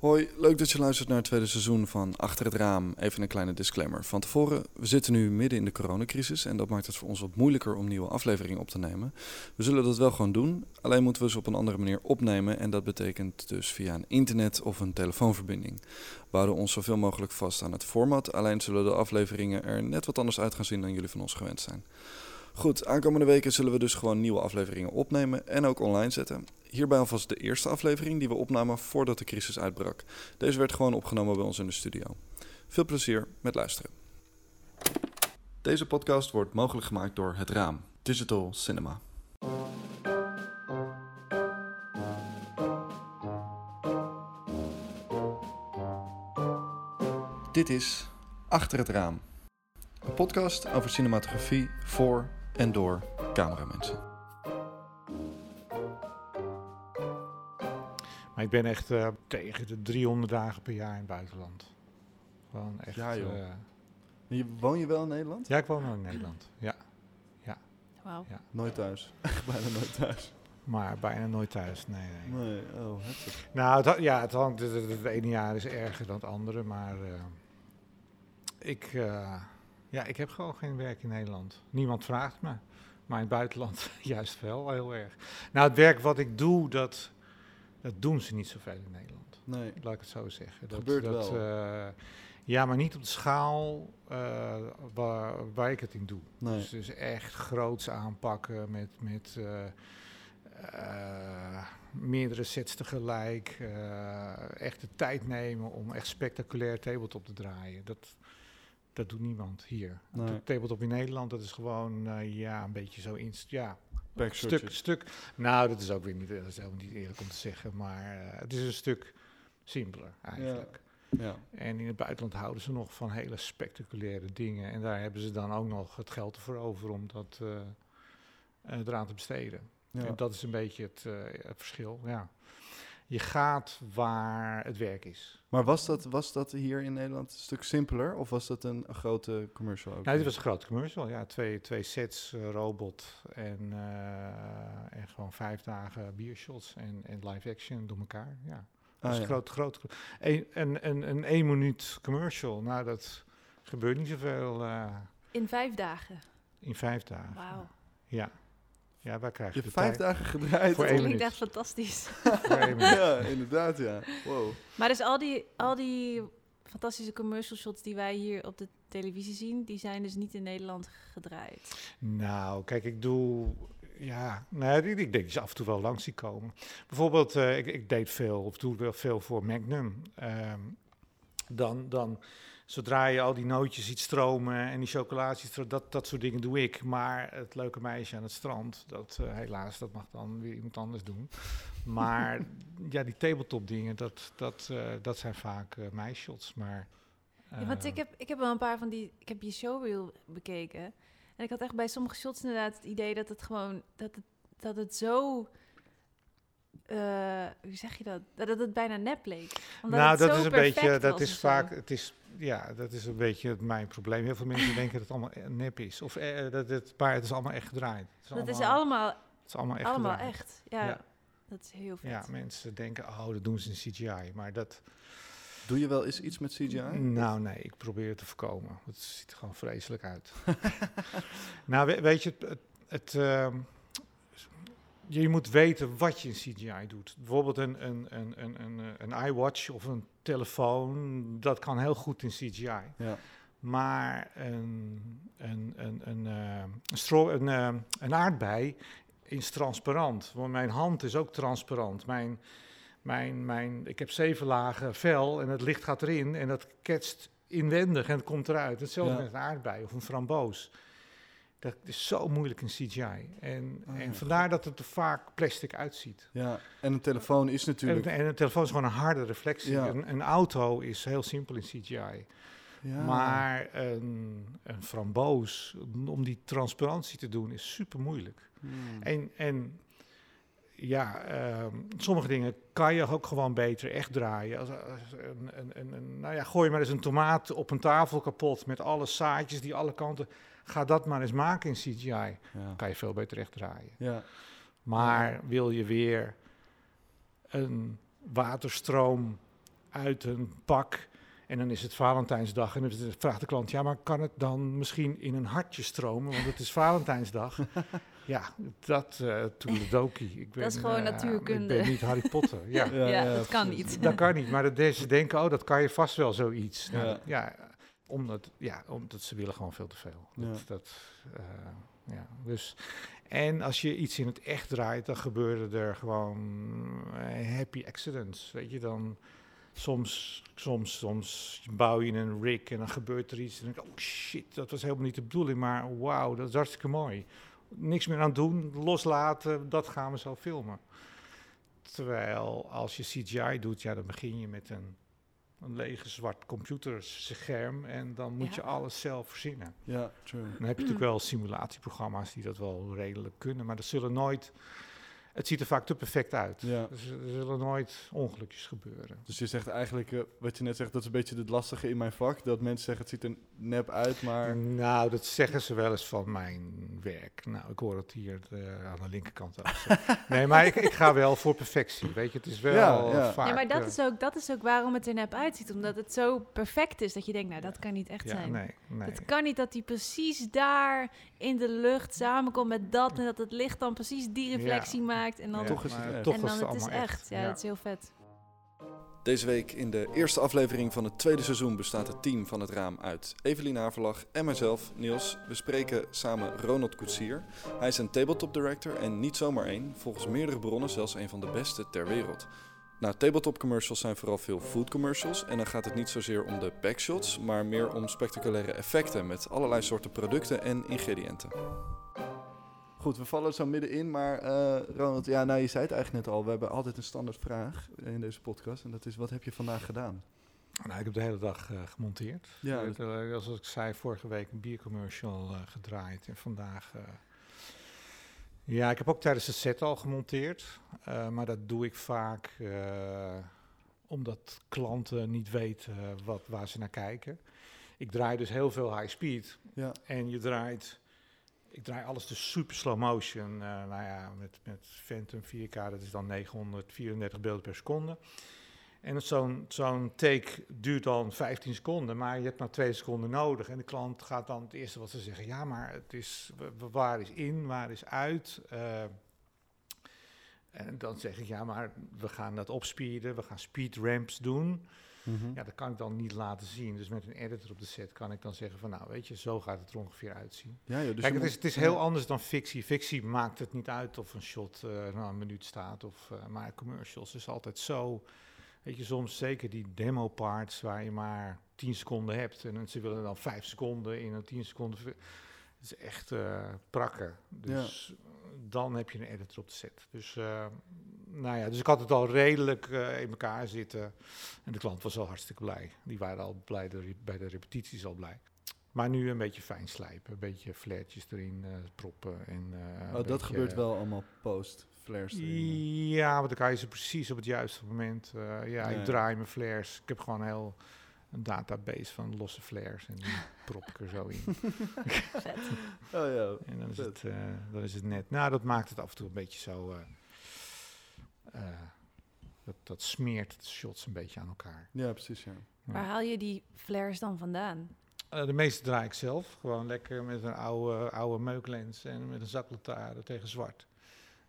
Hoi, leuk dat je luistert naar het tweede seizoen van Achter het Raam. Even een kleine disclaimer. Van tevoren, we zitten nu midden in de coronacrisis en dat maakt het voor ons wat moeilijker om nieuwe afleveringen op te nemen. We zullen dat wel gewoon doen, alleen moeten we ze op een andere manier opnemen en dat betekent dus via een internet of een telefoonverbinding. We houden ons zoveel mogelijk vast aan het format, alleen zullen de afleveringen er net wat anders uit gaan zien dan jullie van ons gewend zijn. Goed, aankomende weken zullen we dus gewoon nieuwe afleveringen opnemen en ook online zetten. Hierbij alvast de eerste aflevering die we opnamen voordat de crisis uitbrak. Deze werd gewoon opgenomen bij ons in de studio. Veel plezier met luisteren. Deze podcast wordt mogelijk gemaakt door Het Raam, Digital Cinema. Dit is Achter het Raam. Een podcast over cinematografie voor en door cameramensen. Maar ik ben echt eh, tegen de 300 dagen per jaar in het buitenland. Gewoon echt. Ja, joh. eh, Je, woon je wel in Nederland? ja, ik woon wel in Nederland. Ja, Wauw. Ja. Nooit thuis. Echt bijna nooit thuis. maar bijna nooit thuis. Nee, nee. Nee, oh, heftig. Nou, het, ja, het, hangt- het, het- het ene jaar is erger dan het andere, maar eh, ik, eh, ja, ik heb gewoon geen werk in Nederland. Niemand vraagt me, maar in het buitenland juist wel heel erg. Nou, het werk wat ik doe, dat, dat doen ze niet zoveel in Nederland. Nee. Laat ik het zo zeggen. Dat, Gebeurt dat, wel. eh, ja, maar niet op de schaal eh, waar, waar ik het in doe. Nee. Dus, dus echt groots aanpakken met, met eh, meerdere sets tegelijk. echt de tijd nemen om echt spectaculair tabletop te draaien. Dat, dat doet niemand hier. Nee. De tabletop in Nederland, dat is gewoon eh, ja, een beetje zo in, ja, stuk, stuk. Nou, dat is ook weer niet, dat is helemaal niet eerlijk om te zeggen, maar eh, het is een stuk simpeler eigenlijk. Ja. En in het buitenland houden ze nog van hele spectaculaire dingen. En daar hebben ze dan ook nog het geld voor over om dat eh, eh, eraan te besteden. Ja. En dat is een beetje het, eh, het verschil. Ja. Je gaat waar het werk is. Maar was dat, was dat hier in Nederland een stuk simpeler? Of was dat een, een grote commercial ook? Nou, dit was een groot commercial. Ja, twee, twee sets, eh, robot en, eh, en gewoon vijf dagen biershots en, en live action door elkaar. Ja. Dat Ah, is ja. groot, groot. Een, een, een, een één minuut commercial. Nou, dat gebeurt niet zoveel eh, In vijf dagen. in vijf dagen. Wauw. Ja. Ja, waar krijg Je je hebt de vijf tijd dagen gedraaid. Voor Dat klinkt echt fantastisch. Ja, inderdaad, ja. Wow. Maar dus al die, al die fantastische commercial shots die wij hier op de televisie zien, die zijn dus niet in Nederland gedraaid. Nou, kijk, ik doe. Ja, nee, ik, ik denk dat je af en toe wel langs die komen. Bijvoorbeeld, eh, ik, ik deed veel, of doe wel veel voor Magnum. Ehm, dan, dan, zodra je al die nootjes ziet stromen en die stromen, dat, dat soort dingen doe ik. Maar het leuke meisje aan het strand, dat eh, helaas, dat mag dan weer iemand anders doen. Maar ja, die tabletop dingen, dat, dat, eh, dat zijn vaak eh mijn shots. Maar, Ja, want eh, ik heb, ik heb wel een paar van die, ik heb je showreel bekeken. En ik had echt bij sommige shots inderdaad het idee dat het gewoon, dat het, dat het zo, eh, hoe zeg je dat? Dat het bijna nep leek. Omdat nou, het dat zo is een beetje, dat is vaak, het is, ja, dat is een beetje mijn probleem. Heel veel mensen denken dat het allemaal eh, nep is. Of eh, dat het, maar het is allemaal echt gedraaid. Het Dat is allemaal, allemaal, het is allemaal echt allemaal gedraaid. echt. Ja, Ja. dat is heel vet. Ja, mensen denken, oh, dat doen ze in CGI. Maar dat, Doe je wel eens iets met CGI? nou nee, ik probeer het te voorkomen. Het ziet er gewoon vreselijk uit. nou, we- weet je, het, het, het, ehm, je moet weten wat je in CGI doet. Bijvoorbeeld een, een, een, een, een, een iWatch of een telefoon, dat kan heel goed in CGI. Ja. Maar een, een, een, een, eh, een, een, eh, een aardbei is transparant. Want mijn hand is ook transparant. Mijn, mijn, mijn, ik heb zeven lagen vel en het licht gaat erin en dat ketst inwendig en het komt eruit. Hetzelfde Ja. met een aardbei of een framboos. Dat is zo moeilijk in CGI. En, Oh, en ja, vandaar dat het er vaak plastic uitziet. ja. En een telefoon is natuurlijk... en een telefoon is gewoon een harde reflectie. Ja. Een, een auto is heel simpel in CGI. ja. Maar een, een framboos, om die transparantie te doen, is super moeilijk. Hmm. En, en ja, ehm, sommige dingen kan je ook gewoon beter echt draaien. Als, als een, een, een- nou ja, gooi maar eens een tomaat op een tafel kapot met alle zaadjes die alle kanten. Ga dat maar eens maken in CGI. Ja. kan je veel beter echt draaien. Ja. Maar wil je weer een waterstroom uit een pak. En dan is het Valentijnsdag. En dan vraagt de klant, ja, maar kan het dan misschien in een hartje stromen? Want het is Valentijnsdag. ja, dat uh, toeledoki. Ik ben, dat is gewoon uh, natuurkunde. Ik ben niet Harry Potter. Ja, ja, ja dat kan niet. Dat kan niet. Maar deze denken, oh, dat kan je vast wel zoiets. Ja. Nou, ja, omdat, ja, omdat ze willen gewoon veel te veel. Dat, dat, uh, ja, dus... En als je iets in het echt draait, dan gebeuren er gewoon happy accidents. Weet je, dan soms, soms, soms bouw je een rig en dan gebeurt er iets. En dan denk ik, oh shit, dat was helemaal niet de bedoeling, maar wauw, dat is hartstikke mooi. Niks meer aan doen, loslaten, dat gaan we zo filmen. Terwijl als je CGI doet, ja, dan begin je met een, een lege zwart computerscherm en dan moet Ja. je alles zelf verzinnen. Ja, true. Dan heb je natuurlijk wel simulatieprogramma's die dat wel redelijk kunnen, maar dat zullen nooit. Het ziet er vaak te perfect uit. Ja. Dus er zullen nooit ongelukjes gebeuren. Dus je zegt eigenlijk, eh, wat je net zegt, dat is een beetje het lastige in mijn vak. Dat mensen zeggen, het ziet er nep uit, maar... Nou, dat zeggen ze wel eens van mijn werk. Nou, ik hoor het hier eh, aan de linkerkant nee, maar ik, ik ga wel voor perfectie. Weet je, het is wel Ja, ja. vaak... ja, maar dat eh, is, ook, dat is ook waarom het er nep uitziet. Omdat het zo perfect is dat je denkt, nou, dat kan niet echt ja, zijn. nee, nee. Het kan niet dat die precies daar in de lucht samenkomt met dat en dat het licht dan precies die reflectie maakt en dan, Ja, Toch is het en dan het het is echt. Ja, dat is heel vet. Deze week in de eerste aflevering van het tweede seizoen bestaat het team van het raam uit Evelien Haverlag en mijzelf, Niels. We spreken samen Ronald Koetsier. Hij is een tabletop director en niet zomaar één, volgens meerdere bronnen zelfs een van de beste ter wereld. Nou, tabletop commercials zijn vooral veel food commercials en dan gaat het niet zozeer om de backshots, maar meer om spectaculaire effecten met allerlei soorten producten en ingrediënten. Goed, we vallen zo middenin, maar eh, Ronald, ja, nou je zei het eigenlijk net al, we hebben altijd een standaard vraag in deze podcast en dat is wat heb je vandaag gedaan? Nou, ik heb de hele dag eh, gemonteerd. Ja, dat- eh, zoals ik zei, vorige week een biercommercial gedraaid. En vandaag... ja, ik heb ook tijdens de set al gemonteerd. maar dat doe ik vaak omdat klanten niet weten wat, waar ze naar kijken. Ik draai dus heel veel high speed. Ja. En je draait... Ik draai alles dus super slow motion. eh, nou ja, met, met Phantom 4K, dat is dan 934 beelden per seconde. En zo'n zo'n take duurt dan 15 seconden, maar je hebt maar twee seconden nodig. En de klant gaat dan het eerste wat ze zeggen, ja, maar het is, wa- wa- waar is in, waar is uit? Eh, en dan zeg ik, ja, maar we gaan dat opspeeden, we gaan speed ramps doen. Mhm. Ja, dat kan ik dan niet laten zien. Dus met een editor op de set kan ik dan zeggen van, nou, weet je, zo gaat het er ongeveer uitzien. Ja, joh, dus Kijk, het is, het is heel anders dan fictie. Fictie maakt het niet uit of een shot eh na een minuut staat. Of, eh, maar commercials is altijd zo. Weet je, soms zeker die demo parts waar je maar 10 seconden hebt. En ze willen dan 5 seconden in een 10 seconden. Is echt eh prakken. Dus dan heb je een editor op de set. Dus, eh, nou ja, dus ik had het al redelijk eh, in elkaar zitten. En de klant was al hartstikke blij. Die waren al blij de bij de repetities al blij. Maar nu een beetje fijn slijpen, een beetje flairtjes erin proppen. En, Oh, dat beetje- gebeurt wel allemaal post flares. erin. Ja, want dan kan je ze precies op het juiste moment. ja. ik draai mijn flares. Ik heb gewoon heel een database van losse flares en die prop ik er zo in. Vet. Oh ja. En dan is, Vet. het, eh, dan is het net. Nou, dat maakt het af en toe een beetje zo. eh, eh, dat, dat smeert de shots een beetje aan elkaar. Ja, precies, ja. Waar haal je die flares dan vandaan? Eh, de meeste draai ik zelf. Gewoon lekker met een oude, oude meuklens en met een zaklantaarn tegen zwart.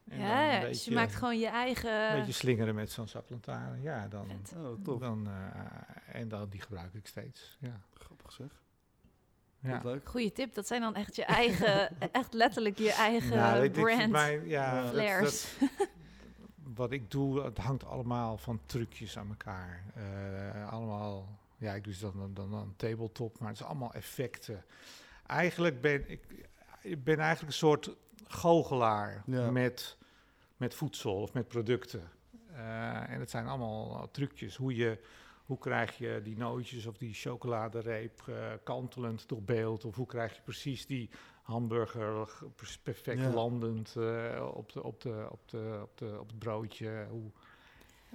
En dan ja, een dus je maakt gewoon je eigen... een beetje slingeren met zo'n zaklantaarn. Ja, dan. Oh, top. dan eh, en dan, die gebruik ik steeds. Ja. Grappig zeg. Ja. Leuk. Goeie tip, dat zijn dan echt je eigen, echt letterlijk je eigen Nou, dit- dit- brand mijn- ja, Ja. dat- flares. dat- wat ik doe, het hangt allemaal van trucjes aan elkaar. Eh, allemaal, ja, ik doe ze dan, dan, dan, dan tabletop, maar het is allemaal effecten. Eigenlijk ben ik, ik ben eigenlijk een soort goochelaar Ja. met, met voedsel of met producten. Eh, en het zijn allemaal trucjes. Hoe, je, hoe krijg je die nootjes of die chocoladereep eh, kantelend door beeld? Of hoe krijg je precies die hamburger perfect Ja. landend eh, op, de, op, de, op, de, op, de, op het broodje? Hoe,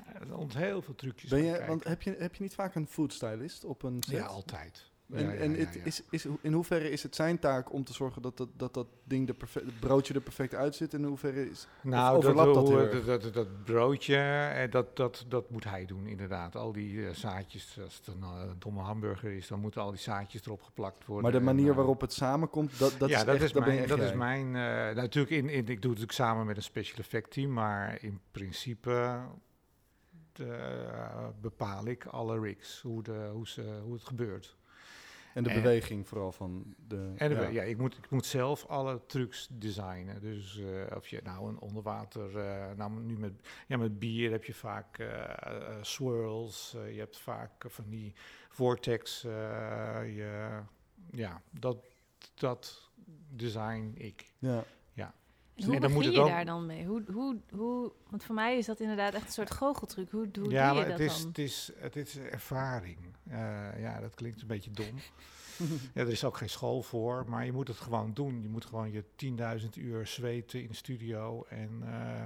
er zijn heel veel trucjes. Ben je, want heb je, heb je niet vaak een food stylist op een set? Ja, altijd. En, Ja, ja, en ja, het ja. Is, is, in hoeverre is het zijn taak om te zorgen dat dat, dat, dat ding, de het broodje er perfect uitzit? En in hoeverre is... Nou, overlapt dat heel dat, dat, dat broodje, eh, dat, dat, dat moet hij doen inderdaad. Al die eh, zaadjes, als het een eh, domme hamburger is, dan moeten al die zaadjes erop geplakt worden. Maar de En, manier waarop het samenkomt, dat, dat ja, is dat echt, is mijn, echt dat is mijn eh, natuurlijk in, in, ik doe het natuurlijk samen met een special effect team, maar in principe eh, bepaal ik alle rigs, hoe, de, hoe, ze, hoe het gebeurt. En de en- beweging vooral van de... En ja. ja. ja, ik, moet, ik moet zelf alle trucs designen. Dus eh, of je nou een onderwater, eh, nou nu met, ja, met bier heb je vaak eh, swirls, je hebt vaak van die vortex, je, ja, dat, dat design ik. Ja. En hoe En dan moet begin je ook- daar dan mee? Hoe, hoe, hoe, want voor mij is dat inderdaad echt een soort goocheltruc. Hoe, hoe ja, doe je dat het is, dan? het, is, het is ervaring. Eh, ja, dat klinkt een beetje dom. Ja, er is ook geen school voor, maar je moet het gewoon doen. Je moet gewoon je 10.000 uur zweten in de studio en, eh,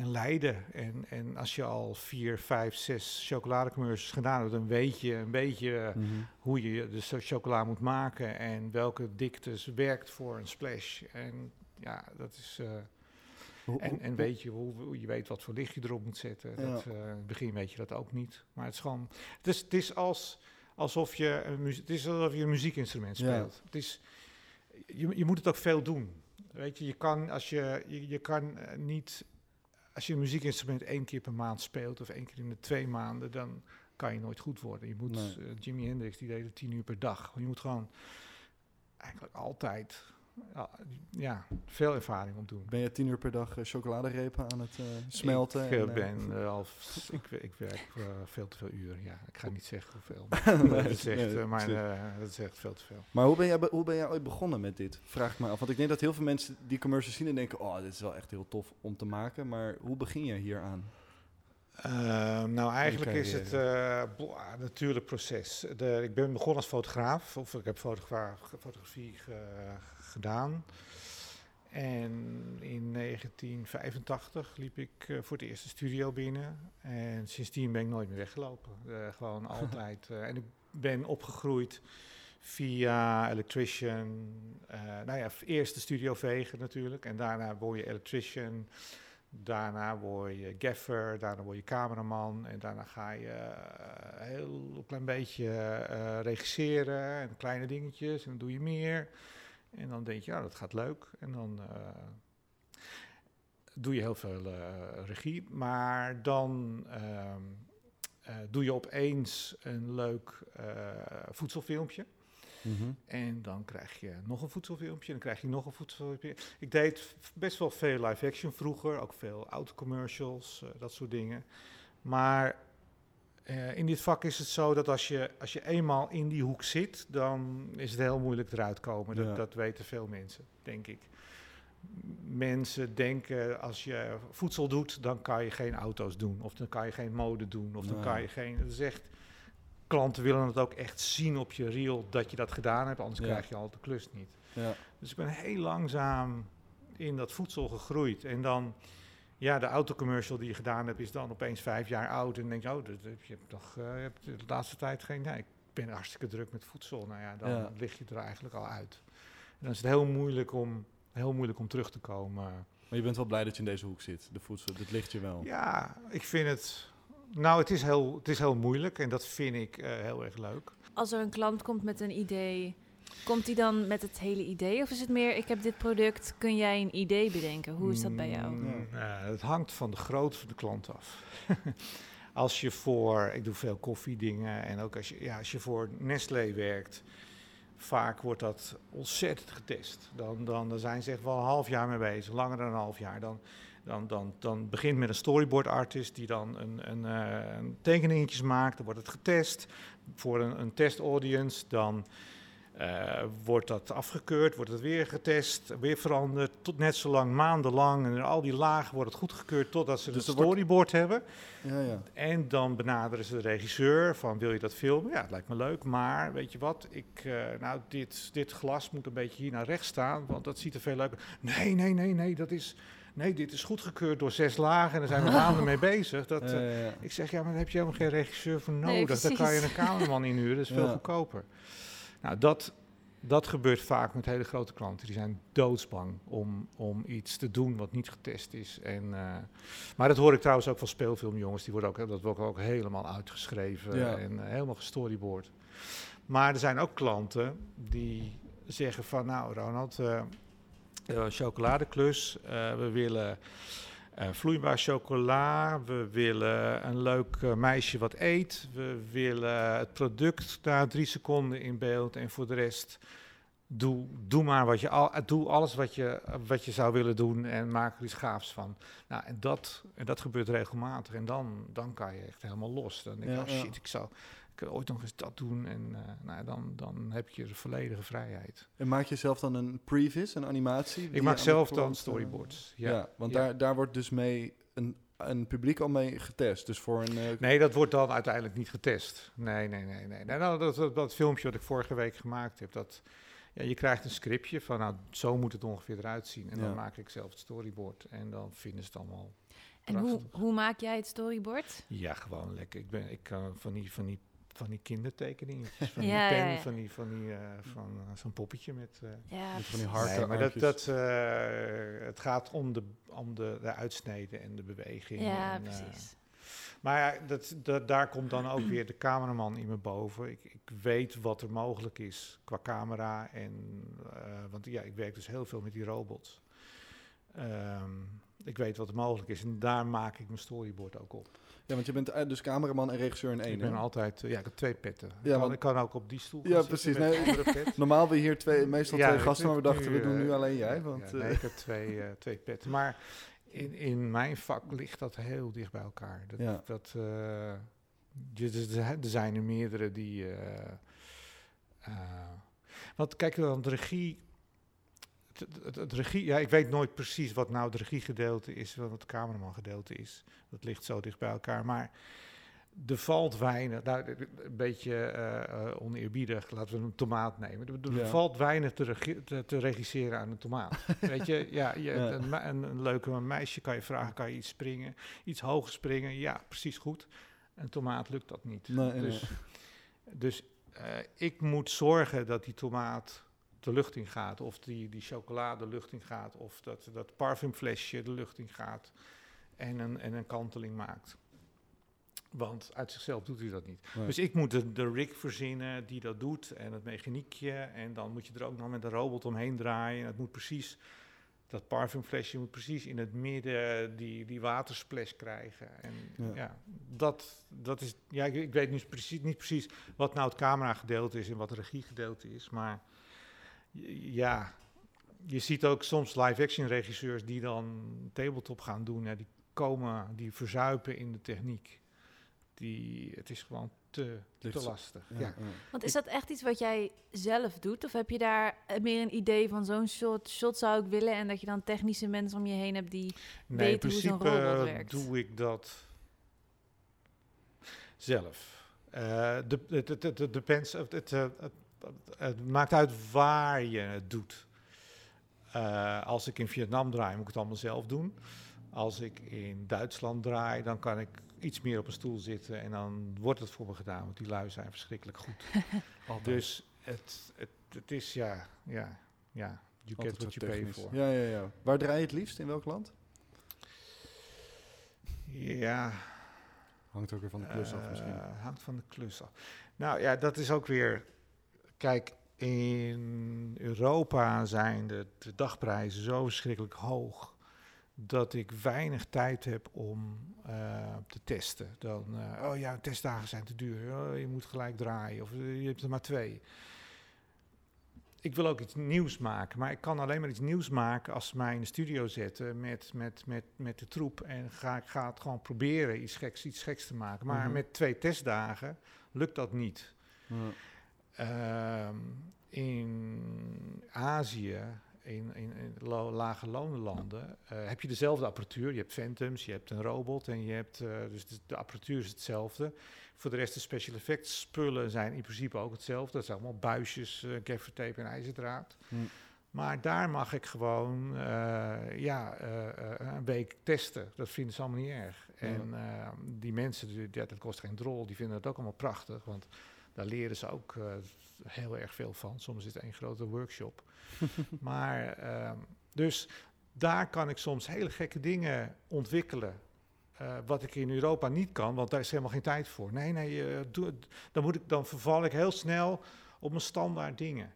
en leiden. En, en als je al vier, vijf, zes chocoladecommercials gedaan hebt, dan weet je een beetje Mhm. hoe je de so- chocola moet maken en welke diktes werkt voor een splash. En ja, dat is. eh, Hoe- en, en weet je hoe, je weet wat voor licht je erop moet zetten. Ja. Dat, eh, in het begin weet je dat ook niet. Maar het is gewoon. Het is, het is als, alsof je een het is alsof je een muziekinstrument Ja. speelt. Het is, je, je moet het ook veel doen. Weet je, je kan als je, je, je kan eh, niet. Als je een muziekinstrument één keer per maand speelt of één keer in de twee maanden, dan kan je nooit goed worden. Je moet, Nee. Jimi Hendrix die deed het tien uur per dag. Je moet gewoon eigenlijk altijd ja, veel ervaring opdoen. Ben je tien uur per dag eh, chocoladerepen aan het smelten? Ik, en, ben eh, al, ik, ik werk eh, veel te veel uren. Ja, ik ga niet zeggen hoeveel. maar Nee, dat, is echt, nee, maar, precies. dat is echt veel te veel. Maar hoe ben, jij, hoe ben jij ooit begonnen met dit? Vraag ik me af. Want ik denk dat heel veel mensen die commercials zien en denken... oh, dit is wel echt heel tof om te maken. Maar hoe begin je hier aan? Ehm, nou, eigenlijk is het carrière. eh boah, natuurlijk proces. De, ik ben begonnen als fotograaf, of ik heb fotogra fotografie ge- gedaan. En in 1985 liep ik eh, voor het eerst de studio binnen. En sindsdien ben ik nooit meer weggelopen. Eh, gewoon altijd. en ik ben opgegroeid via electrician. nou ja, eerst de studio vegen natuurlijk. En daarna word je electrician. Daarna word je gaffer, daarna word je cameraman en daarna ga je eh, heel klein beetje eh, regisseren en kleine dingetjes en dan doe je meer. En dan denk je, ja, dat gaat leuk. En dan eh, doe je heel veel regie, maar dan ehm, eh, doe je opeens een leuk eh, Mhm. En dan krijg je nog een voedselfilmpje. Dan krijg je nog een voedselfilmpje. Ik deed best wel veel live action vroeger. Ook veel autocommercials, eh dat soort dingen. Maar eh, in dit vak is het zo dat als je, als je eenmaal in die hoek zit... dan is het heel moeilijk eruit komen. Dat, Ja. dat weten veel mensen, denk ik. Mensen denken als je voedsel doet, dan kan je geen auto's doen. Of dan kan je geen mode doen. Of dan Nee. kan je geen... Is echt klanten willen het ook echt zien op je reel dat je dat gedaan hebt, anders Ja. krijg je al de klus niet. Ja. Dus ik ben heel langzaam in dat voedsel gegroeid. En dan, ja, de autocommercial die je gedaan hebt, is dan opeens vijf jaar oud. En dan denk je, oh, dat je hebt toch eh, je hebt de laatste tijd geen. Nee, ik ben hartstikke druk met voedsel. Nou ja, dan Ja. lig je er eigenlijk al uit. En dan is het heel moeilijk om, heel moeilijk om terug te komen. Maar je bent wel blij dat je in deze hoek zit. De voedsel, dit ligt je wel. Ja, ik vind het. Nou, het is heel, het is heel moeilijk en dat vind ik eh, heel erg leuk. Als er een klant komt met een idee, komt hij dan met het hele idee? Of is het meer, ik heb dit product, kun jij een idee bedenken? Hoe is dat bij jou? Mm, eh, het hangt van de grootte van de klant af. als je voor, ik doe veel koffiedingen en ook als je, ja, als je voor Nestlé werkt, vaak wordt dat ontzettend getest. Dan, dan, dan zijn ze echt wel een half jaar mee bezig, langer dan een half jaar. Dan, dan, dan, dan begint met een storyboard artist die dan een, een, eh, een tekeningetjes maakt. Dan wordt het getest voor een, een test audience. Dan eh, wordt dat afgekeurd, wordt het weer getest, weer veranderd. Tot net zo lang, maandenlang. En in al die lagen wordt het goedgekeurd totdat ze Dus een wordt- storyboard hebben. Ja, ja. En dan benaderen ze de regisseur van wil je dat filmen? Ja, het lijkt me leuk, maar weet je wat? Ik, eh, nou, dit, dit glas moet een beetje hier naar rechts staan, want dat ziet er veel leuker. Nee, nee, nee, nee, dat is, nee, dit is goedgekeurd door zes lagen en daar zijn we maanden mee bezig. Dat, eh, ja. ik zeg, ja, maar daar heb je helemaal geen regisseur voor Nee, nodig. Daar kan je een cameraman inhuren, dat is veel goedkoper. Nou, dat, dat gebeurt vaak met hele grote klanten. Die zijn doodsbang om, om iets te doen wat niet getest is. En, eh, maar dat hoor ik trouwens ook van speelfilmjongens. Die worden ook, dat wordt ook helemaal uitgeschreven Ja. en eh, helemaal gestoryboard. Maar er zijn ook klanten die zeggen van, nou Ronald, chocoladeklus, eh, we willen eh, vloeibaar chocola, we willen een leuk eh, meisje wat eet, we willen het product na drie seconden in beeld en voor de rest doe, doe maar wat je al, eh, doe alles wat je, wat je zou willen doen en maak er iets gaafs van. Nou, en dat, en dat gebeurt regelmatig en dan, dan kan je echt helemaal los. Dan denk je, Ja, oh ja. shit, ik zou ik wil ooit nog eens dat doen en eh, nou, dan, dan heb je de volledige vrijheid. En maak je zelf dan een previs, een animatie? Ik maak zelf dan eh, storyboards. Ja, Ja, want Ja. Daar, daar wordt dus mee een, een publiek al mee getest. Dus voor een... eh, Nee, dat wordt dan uiteindelijk niet getest. Nee, nee, nee, nee. nee nou, dat, dat, dat filmpje wat ik vorige week gemaakt heb, dat, ja, je krijgt een scriptje van, nou, zo moet het ongeveer eruit zien. En Ja. dan maak ik zelf het storyboard en dan vinden ze het allemaal. En hoe, hoe maak jij het storyboard? Ja, gewoon lekker. Ik ben, ik kan van die, van die, van die kindertekeningen, van Ja, die pen, ja. van die, van die, eh, van eh, zo'n poppetje met. eh, Ja, Met van die. Nee, maar dat, dat, eh, het gaat om de, om de, de uitsneden en de beweging. Ja, en, eh, precies. maar ja, dat, dat, daar komt dan ook weer de cameraman in me boven. Ik, ik weet wat er mogelijk is qua camera. En, eh, want ja, ik werk dus heel veel met die robots. Ehm, ik weet wat er mogelijk is en daar maak ik mijn storyboard ook op. Ja, want je bent eh, dus cameraman en regisseur in één. ik ben hè? altijd, eh, ja, ik heb twee petten. Ja, ik, kan, want- ik kan ook op die stoel Ja, precies. Nee. Normaal we hier twee, meestal Ja, twee gasten, maar we dachten we doen nu eh, alleen jij. Want, ja, nee, ik heb twee, twee petten. Maar in, in mijn vak ligt dat heel dicht bij elkaar. Dat, Ja. dat, dus er zijn er meerdere die... eh, eh, want kijk, dan de regie... Het, het- het regie, ja, ik weet nooit precies wat nou het regiegedeelte is, wat het cameraman gedeelte is. Dat ligt zo dicht bij elkaar. Maar er valt weinig, nou, een beetje eh, eh, oneerbiedig, laten we een tomaat nemen. Er, er Ja. valt weinig te, regi- te, te regisseren aan een tomaat. Weet je, ja, je, Ja. Een, een, een leuke meisje kan je vragen, kan je iets springen, iets hoger springen? Ja, precies goed. Een tomaat lukt dat niet. Nee, nee. dus dus eh, ik moet zorgen dat die tomaat de lucht in gaat, of die, die chocolade de lucht in gaat, of dat, dat parfumflesje de lucht in gaat en een, en een kanteling maakt. Want uit zichzelf doet hij dat niet. nee. Dus ik moet de, de rig verzinnen die dat doet en het mechaniekje. En dan moet je er ook nog met een robot omheen draaien. En het moet precies, dat parfumflesje moet precies in het midden die, die watersplash krijgen. En Ja. ja, dat, dat is, ja, ik, ik weet nu precies, niet precies wat nou het cameragedeelte is en wat het regiegedeelte is. Maar ja, je ziet ook soms live-action regisseurs die dan tabletop gaan doen. Ja, die komen, die verzuipen in de techniek. Die, het is gewoon te, te lastig. Ja. Want is dat echt iets wat jij zelf doet? Of heb je daar meer een idee van zo'n shot, shot zou ik willen... en dat je dan technische mensen om je heen hebt die... Nee, in weten hoe zo'n principe robot werkt. doe ik dat zelf. Eh, de, het, het, het, het depends, het, het, maakt uit waar je het doet. Eh, als ik in Vietnam draai, moet ik het allemaal zelf doen. Als ik in Duitsland draai, dan kan ik iets meer op een stoel zitten en dan wordt het voor me gedaan, want die lui zijn verschrikkelijk goed. Dus het, het, het is ja, ja, ja, you Altijd get what you pay for. Ja, ja, ja. Waar draai je het liefst? In welk land? Ja, Hangt ook weer van de klus af misschien. Eh, hangt van de klus af. Nou ja, dat is ook weer. Kijk, in Europa zijn de, de dagprijzen zo verschrikkelijk hoog. Dat ik weinig tijd heb om eh, te testen. Dan, eh, oh ja, testdagen zijn te duur. Oh, je moet gelijk draaien. Of eh, je hebt er maar twee. Ik wil ook iets nieuws maken, maar ik kan alleen maar iets nieuws maken als ze mij in de studio zetten met, met, met, met de troep. En ga, ik ga het gewoon proberen iets geks, iets geks te maken. Maar Mhm. met twee testdagen lukt dat niet. Ja. Ehm, in Azië, in, in, lage lonenlanden, eh, heb je dezelfde apparatuur. Je hebt Phantoms, je hebt een robot en je hebt, eh, dus de, de apparatuur is hetzelfde. Voor de rest de special effects spullen zijn in principe ook hetzelfde. Dat zijn allemaal buisjes, uh, gaffertape en ijzerdraad. Hm. Maar daar mag ik gewoon eh, ja, eh, eh, een week testen. Dat vinden ze allemaal niet erg. Ja. En eh, die mensen, die, dat kost geen drol, die vinden het ook allemaal prachtig. Want daar leren ze ook eh, heel erg veel van. Soms is het een grote workshop. maar ehm, dus daar kan ik soms hele gekke dingen ontwikkelen. eh, wat ik in Europa niet kan, want daar is helemaal geen tijd voor. Nee, nee, eh, doe, het- dan, moet ik, dan verval ik heel snel op mijn standaard dingen.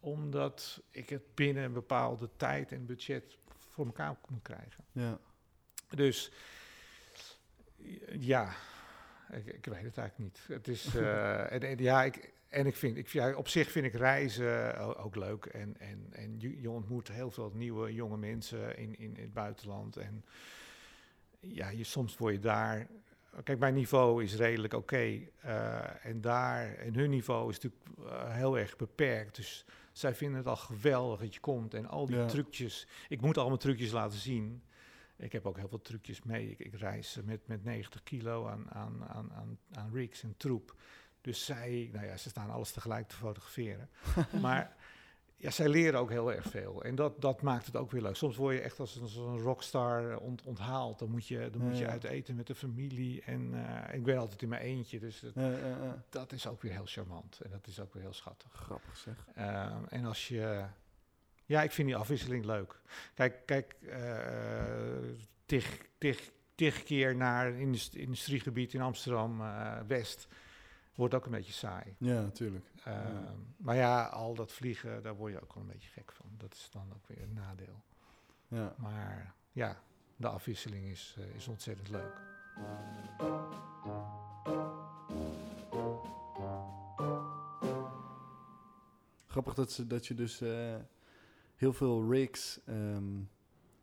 Omdat ik het binnen een bepaalde tijd en budget voor elkaar moet krijgen. Ja. Dus ja, ik, ik weet het eigenlijk niet. Het is, eh, en, en ja, ik, en ik vind, ik, ja, op zich vind ik reizen o- ook leuk. En, en, en je, je ontmoet heel veel nieuwe jonge mensen in, in, het buitenland. En ja, je, soms word je daar. Kijk, mijn niveau is redelijk oké. eh, en daar, en hun niveau is natuurlijk eh, heel erg beperkt. Dus zij vinden het al geweldig dat je komt. En al die Ja. trucjes. Ik moet al mijn trucjes laten zien. Ik heb ook heel veel trucjes mee. Ik, ik reis met, met 90 kilo aan, aan, aan, aan, aan rigs en troep. Dus zij, nou ja, ze staan alles tegelijk te fotograferen. maar ja, zij leren ook heel erg veel. En dat, dat maakt het ook weer leuk. Soms word je echt als een, als een rockstar ont, onthaald. Dan moet je, dan moet je Ja, uit eten met de familie. En eh, ik ben altijd in mijn eentje. Dus het- Ja, ja, ja. dat is ook weer heel charmant. En dat is ook weer heel schattig. Grappig zeg. Ehm, en als je. Ja, ik vind die afwisseling leuk. Kijk, kijk eh tig, tig, tig keer naar een industriegebied in Amsterdam eh, West wordt ook een beetje saai. Ja, natuurlijk. Ehm, Maar ja, al dat vliegen, daar word je ook wel een beetje gek van. Dat is dan ook weer een nadeel. Ja. Maar ja, de afwisseling is, eh, is ontzettend leuk. Grappig dat, ze, dat je dus heel veel rigs ehm,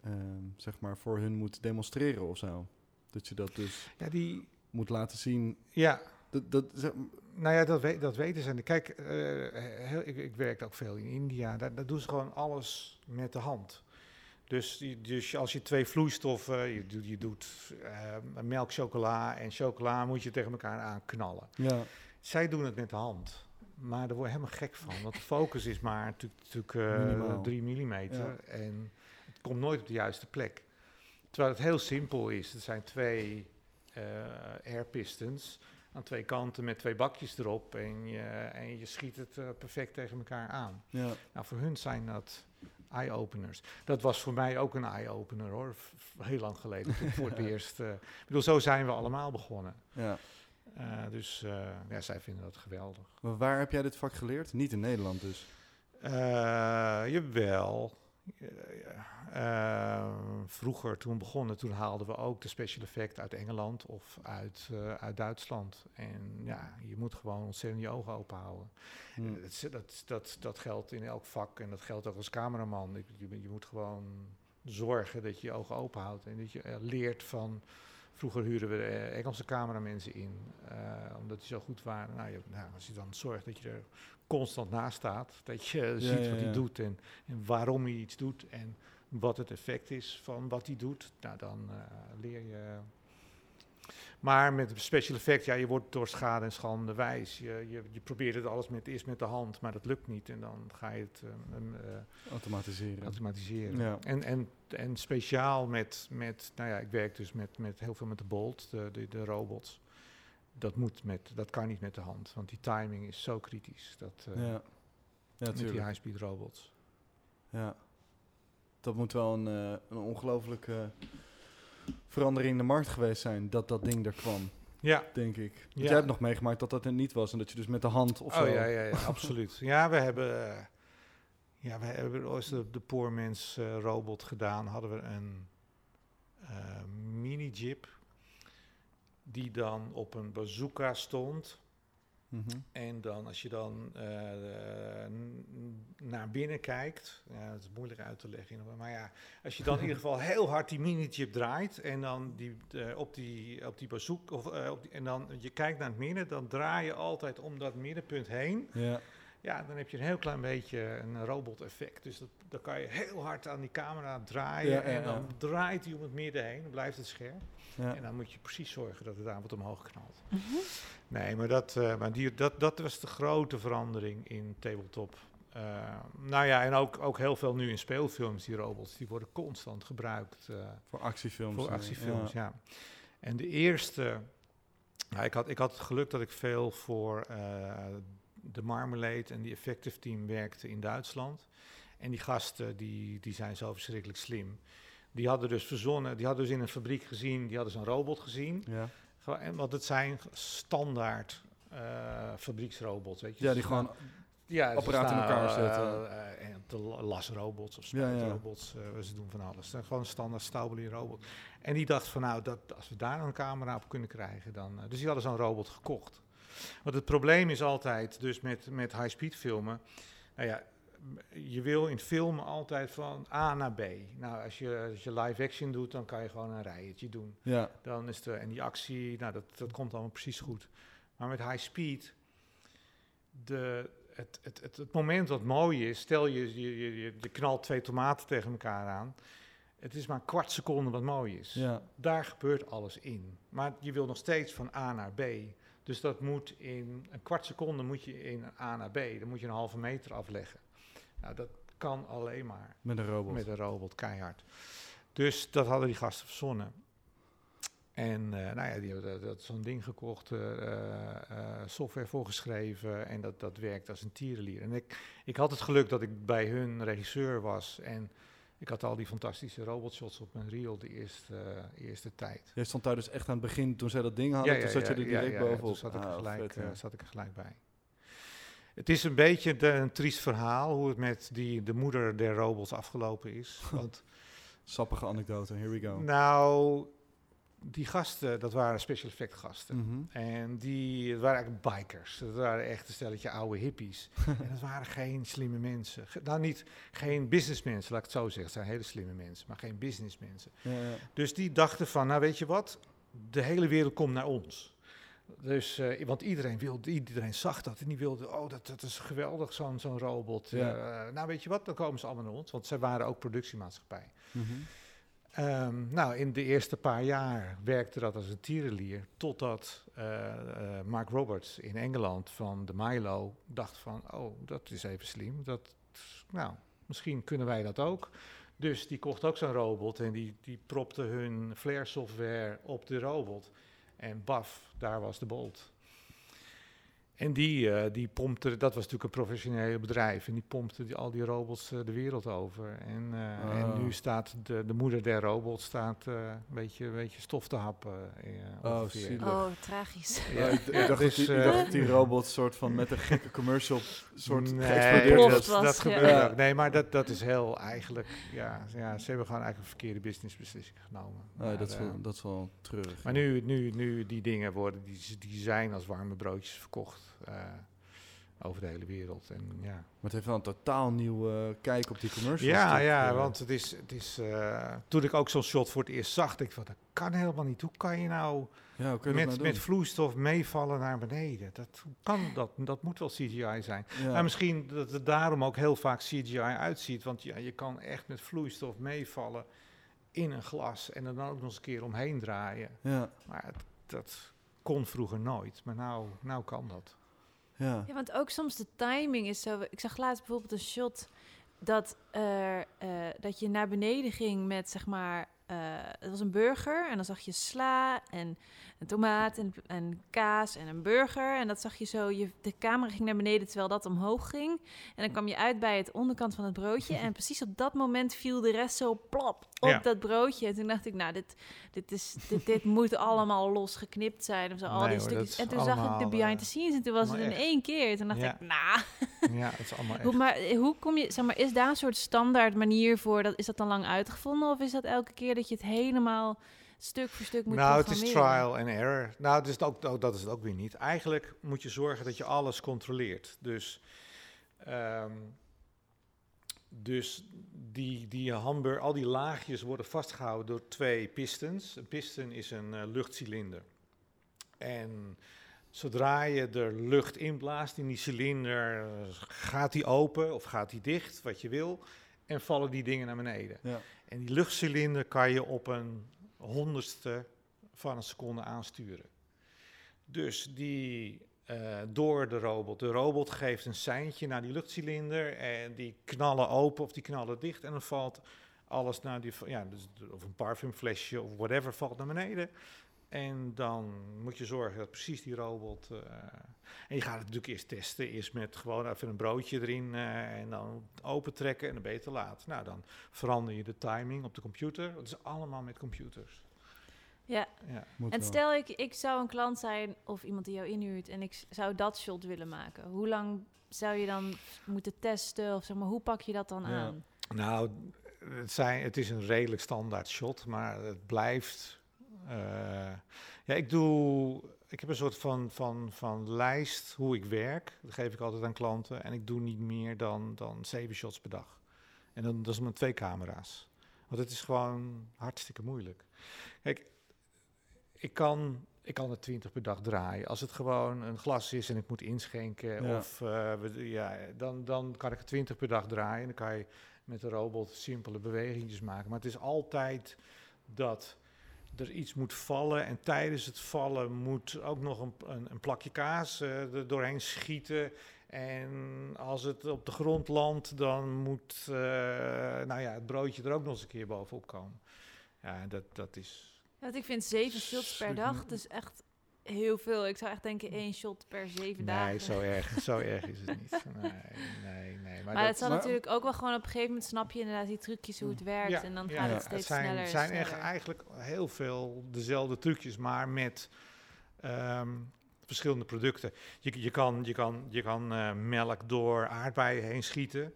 ehm, zeg maar voor hun moet demonstreren of zo. Dat je dat dus Ja, die. moet laten zien. Ja, Dat, dat, zeg- Nou ja, dat, weet, dat weten ze. Kijk, eh, heel, ik, ik werk ook veel in India. Daar, daar doen ze gewoon alles met de hand. Dus, dus als je twee vloeistoffen, je, doet- je doet eh, melk, chocola en chocola, moet je tegen elkaar aanknallen. ja, Zij doen het met de hand. Maar daar word je helemaal gek van. Want de focus is maar natuurlijk- eh 3 mm. Ja. En het komt nooit op de juiste plek. Terwijl het heel simpel is. Er zijn twee eh air pistons aan twee kanten met twee bakjes erop. En je, en je schiet het eh, perfect tegen elkaar aan. ja, Nou, voor hun zijn dat eye-openers. Dat was voor mij ook een eye-opener hoor. Heel lang geleden. Toen voor het eerst. eh, ik bedoel, zo zijn we allemaal begonnen. ja. Eh, dus eh, ja, zij vinden dat geweldig. Maar waar heb jij dit vak geleerd? Niet in Nederland dus. Eh, jawel. Ja. Vroeger, toen we begonnen, toen haalden we ook de special effect uit Engeland of uit, uit Duitsland. En ja, je moet gewoon ontzettend je ogen open houden. Hm. Eh, Dat, dat, dat, dat geldt in elk vak en dat geldt ook als cameraman. Je, je moet gewoon zorgen dat je je ogen open houdt en dat je leert van... Vroeger huren we eh, Engelse cameramensen in, eh, omdat die zo goed waren. Nou, je, nou, als je dan zorgt dat je er constant naast staat, dat je ziet ja, wat hij ja. doet en, en waarom hij iets doet en wat het effect is van wat hij doet, nou, dan eh, leer je. Maar met een special effect, ja, je wordt door schade en schande wijs. Je, je, je probeert het alles met, eerst met de hand, maar dat lukt niet. En dan ga je het eh, em, eh, Automatiseren. automatiseren. Ja. En, en, en speciaal met, met, nou ja, ik werk dus met, met heel veel met de Bolt, de, de, de robots. Dat, moet met, dat kan niet met de hand, want die timing is zo kritisch. Dat, eh, ja. Ja, met die natuurlijk. high-speed robots. Ja. Dat moet wel een, eh, een ongelooflijke verandering in de markt geweest zijn, dat dat ding er kwam, Ja, denk ik. Want Ja. jij hebt nog meegemaakt dat dat er niet was en dat je dus met de hand of oh zo... ja, ja, ja absoluut. Ja, we hebben, eh, ja, we hebben ooit de, de Poor Man's eh, robot gedaan. Hadden we een eh, mini-jip die dan op een bazooka stond. Mhm. En dan, als je dan eh, naar binnen kijkt, ja, dat is moeilijk uit te leggen, maar ja, als je dan in ieder geval heel hard die mini-chip draait en dan die, eh, op die, op die bezoek, of, eh, op die, en dan je kijkt naar het midden, dan draai je altijd om dat middenpunt heen. Ja, Ja, dan heb je een heel klein beetje een robot-effect. Dus dat, dan kan je heel hard aan die camera draaien Ja, ja, en dan draait hij om het midden heen, dan blijft het scherp. Ja. En dan moet je precies zorgen dat het wat omhoog knalt. Nee, maar, dat, eh, maar die, dat, dat was de grote verandering in tabletop Eh, nou ja, en ook, ook heel veel nu in speelfilms, die robots, die worden constant gebruikt. eh, Voor actiefilms. voor actiefilms, ja. ja. En de eerste, nou, ik, had, ik had het geluk dat ik veel voor eh, de Marmalade en die Effective Team werkte in Duitsland. En die gasten, die, die zijn zo verschrikkelijk slim. Die hadden dus verzonnen, die hadden dus in een fabriek gezien, die hadden zo'n robot gezien. Ja. Gewoon- En want het zijn standaard eh, fabrieksrobots, weet je. ja, die gewoon... ja, ze apparaten in staan, elkaar eh, zetten. eh, en de la- lasrobots of Ja, ja. spuitrobots, eh, ze doen van alles. Gewoon een standaard Staubelie robot. En die dacht van nou, dat, als we daar een camera op kunnen krijgen, dan... eh, dus die hadden zo'n robot gekocht. Want het probleem is altijd, dus met, met high-speed filmen, nou ja, je wil in filmen altijd van A naar B. Nou, als je, als je live action doet, dan kan je gewoon een rijtje doen. Ja, Dan is de, en die actie, nou, dat, dat komt allemaal precies goed. Maar met high speed, de, het, het, het, het moment wat mooi is, stel je, je, je, je, knalt twee tomaten tegen elkaar aan. Het is maar een kwart seconde wat mooi is. ja. Daar gebeurt alles in. Maar je wil nog steeds van A naar B. Dus dat moet in een kwart seconde moet je in A naar B. Dan moet je een halve meter afleggen. Nou, dat kan alleen maar. Met een robot. Met een robot, keihard. Dus dat hadden die gasten verzonnen. En eh, nou ja, die hebben dat, dat zo'n ding gekocht, eh, eh, software voor geschreven en dat, dat werkt als een tierenlier. En ik, ik had het geluk dat ik bij hun regisseur was en ik had al die fantastische robotshots op mijn reel de eerste, eerste tijd. Jij stond daar dus echt aan het begin, toen zij dat ding hadden, toen zat je er direct bovenop. Toen zat ik, er Ah, gelijk, vet, ja. zat ik er gelijk bij. Het is een beetje de- een triest verhaal hoe het met die, de moeder der robots afgelopen is. Want Sappige anekdote, here we go. nou, die gasten, dat waren special effect gasten. Mhm. En die waren eigenlijk bikers. Dat waren echt een stelletje oude hippies. en dat waren geen slimme mensen. Ge- Nou, niet geen businessmensen, laat ik het zo zeggen. Het zijn hele slimme mensen, maar geen businessmensen. Ja, ja. Dus die dachten van, nou weet je wat, de hele wereld komt naar ons. Dus, eh, want iedereen wilde, iedereen zag dat en die wilde, oh dat, dat is geweldig, zo'n zo'n robot. Ja. Eh, nou weet je wat, dan komen ze allemaal naar ons, want zij waren ook productiemaatschappij. Ehm, nou, in de eerste paar jaar werkte dat als een tierenlier, totdat eh, Mark Roberts in Engeland van de Milo dacht van, oh, dat is even slim, dat, nou, misschien kunnen wij dat ook. Dus die kocht ook zo'n robot en die, die propte hun Flare software op de robot. En baf, daar was de bolt. En die, eh, die pompte, dat was natuurlijk een professioneel bedrijf, en die pompte die, al die robots eh, de wereld over. En, eh, Ah. en nu staat de, de moeder der robots staat, eh, een, beetje, een beetje stof te happen. Oh. Oh, tragisch. Ja, ik, ik dacht dus, dat die, ik dacht dat die robot soort van met een gekke commercial soort Nee, geëxplodeerd dat, was. Ja. ook. Nee, maar dat, dat is heel eigenlijk, ja, ja, ze hebben gewoon eigenlijk een verkeerde businessbeslissing genomen. Nee, Maar, dat, is wel, dat is wel treurig. Maar nu, nu, nu die dingen worden, die, die zijn als warme broodjes verkocht over de hele wereld. En, ja, Maar het heeft wel een totaal nieuwe eh, kijk op die commercials. ja, toch? ja Eh, want het is, het is eh, toen ik ook zo'n shot voor het eerst zag, dacht ik van, dat kan helemaal niet. Hoe kan je nou ja, je met, nou met vloeistof meevallen naar beneden? Dat kan dat? Dat moet wel CGI zijn. Ja. Maar misschien dat het daarom ook heel vaak CGI uitziet. Want ja, je kan echt met vloeistof meevallen in een glas en er dan ook nog eens een keer omheen draaien. ja, Maar het- dat kon vroeger nooit. Maar nou, nou kan dat. Ja. Ja, want ook soms de timing is zo. Ik zag laatst bijvoorbeeld een shot dat, eh, dat je naar beneden ging met zeg maar. eh, het was een burger en dan zag je sla en een tomaat en, en kaas en een burger. En dat zag je zo. Je, de camera ging naar beneden terwijl dat omhoog ging. En dan kwam je uit bij het onderkant van het broodje. En precies op dat moment viel de rest zo plop op Ja. dat broodje. En toen dacht ik, nou, dit, dit, is, dit, dit moet allemaal los geknipt zijn. Of zo, al die hoor, stukjes. En toen zag ik de behind eh, the scenes en toen was het in echt. één keer. Toen dacht Ja. ik, nou, Ja, het is allemaal echt. hoe, maar eh, hoe kom je, zeg maar, is daar een soort standaard manier voor? Dat, is dat dan lang uitgevonden of is dat elke keer dat je het helemaal stuk voor stuk moet nou, het is trial and error. Nou, dat is, het ook, ook- dat is het ook weer niet. Eigenlijk moet je zorgen dat je alles controleert. Dus, ehm, dus die, die hamburger, al die laagjes worden vastgehouden door twee pistons. Een piston is een eh, luchtcilinder. En zodra je er lucht inblaast in die cilinder, eh, gaat die open of gaat die dicht, wat je wil. En vallen die dingen naar beneden. Ja. En die luchtcilinder kan je op een honderdste van een seconde aansturen. Dus die, eh, door de robot. De robot geeft een seintje naar die luchtcilinder en die knallen open of die knallen dicht en dan valt alles naar die, ja, dus, of een parfumflesje of whatever valt naar beneden. En dan moet je zorgen dat precies die robot. eh, en je gaat het natuurlijk eerst testen. Eerst met gewoon even een broodje erin eh, en dan opentrekken en dan ben je te laat. Nou, dan verander je de timing op de computer. Dat is allemaal met computers. Ja, Ja. Moet en wel. stel ik, ik zou een klant zijn of iemand die jou inhuurt en ik zou dat shot willen maken. Hoe lang zou je dan moeten testen of zeg maar, hoe pak je dat dan Ja. aan? Nou, het, zijn, het is een redelijk standaard shot, maar het blijft. Eh, ja, ik doe. Ik heb een soort van, van, van lijst hoe ik werk. Dat geef ik altijd aan klanten. En ik doe niet meer dan, dan zeven shots per dag. En dan, dat is met twee camera's. Want het is gewoon hartstikke moeilijk. Kijk, ik kan, ik kan er twintig per dag draaien. Als het gewoon een glas is en ik moet inschenken, Ja. of, eh, ja, dan, dan kan ik er twintig per dag draaien. En dan kan je met de robot simpele bewegingjes maken. Maar het is altijd dat er iets moet vallen. En tijdens het vallen moet ook nog een, een, een plakje kaas eh, er doorheen schieten. En als het op de grond landt, dan moet eh, nou ja, het broodje er ook nog eens een keer bovenop komen. Ja, dat, dat is. Want ik vind zeven shots per dag dus echt heel veel. Ik zou echt denken één shot per zeven dagen. Nee, zo erg, zo erg is het niet. Nee, nee, nee. Maar, dat- het zal maar- natuurlijk ook wel gewoon op een gegeven moment snap je inderdaad die trucjes hoe het werkt. Ja, en dan ja, gaat het steeds zijn, sneller. en zijn echt sneller. eigenlijk heel veel dezelfde trucjes, maar met ehm, verschillende producten. Je, je kan, je kan, je kan eh, melk door aardbeien heen schieten.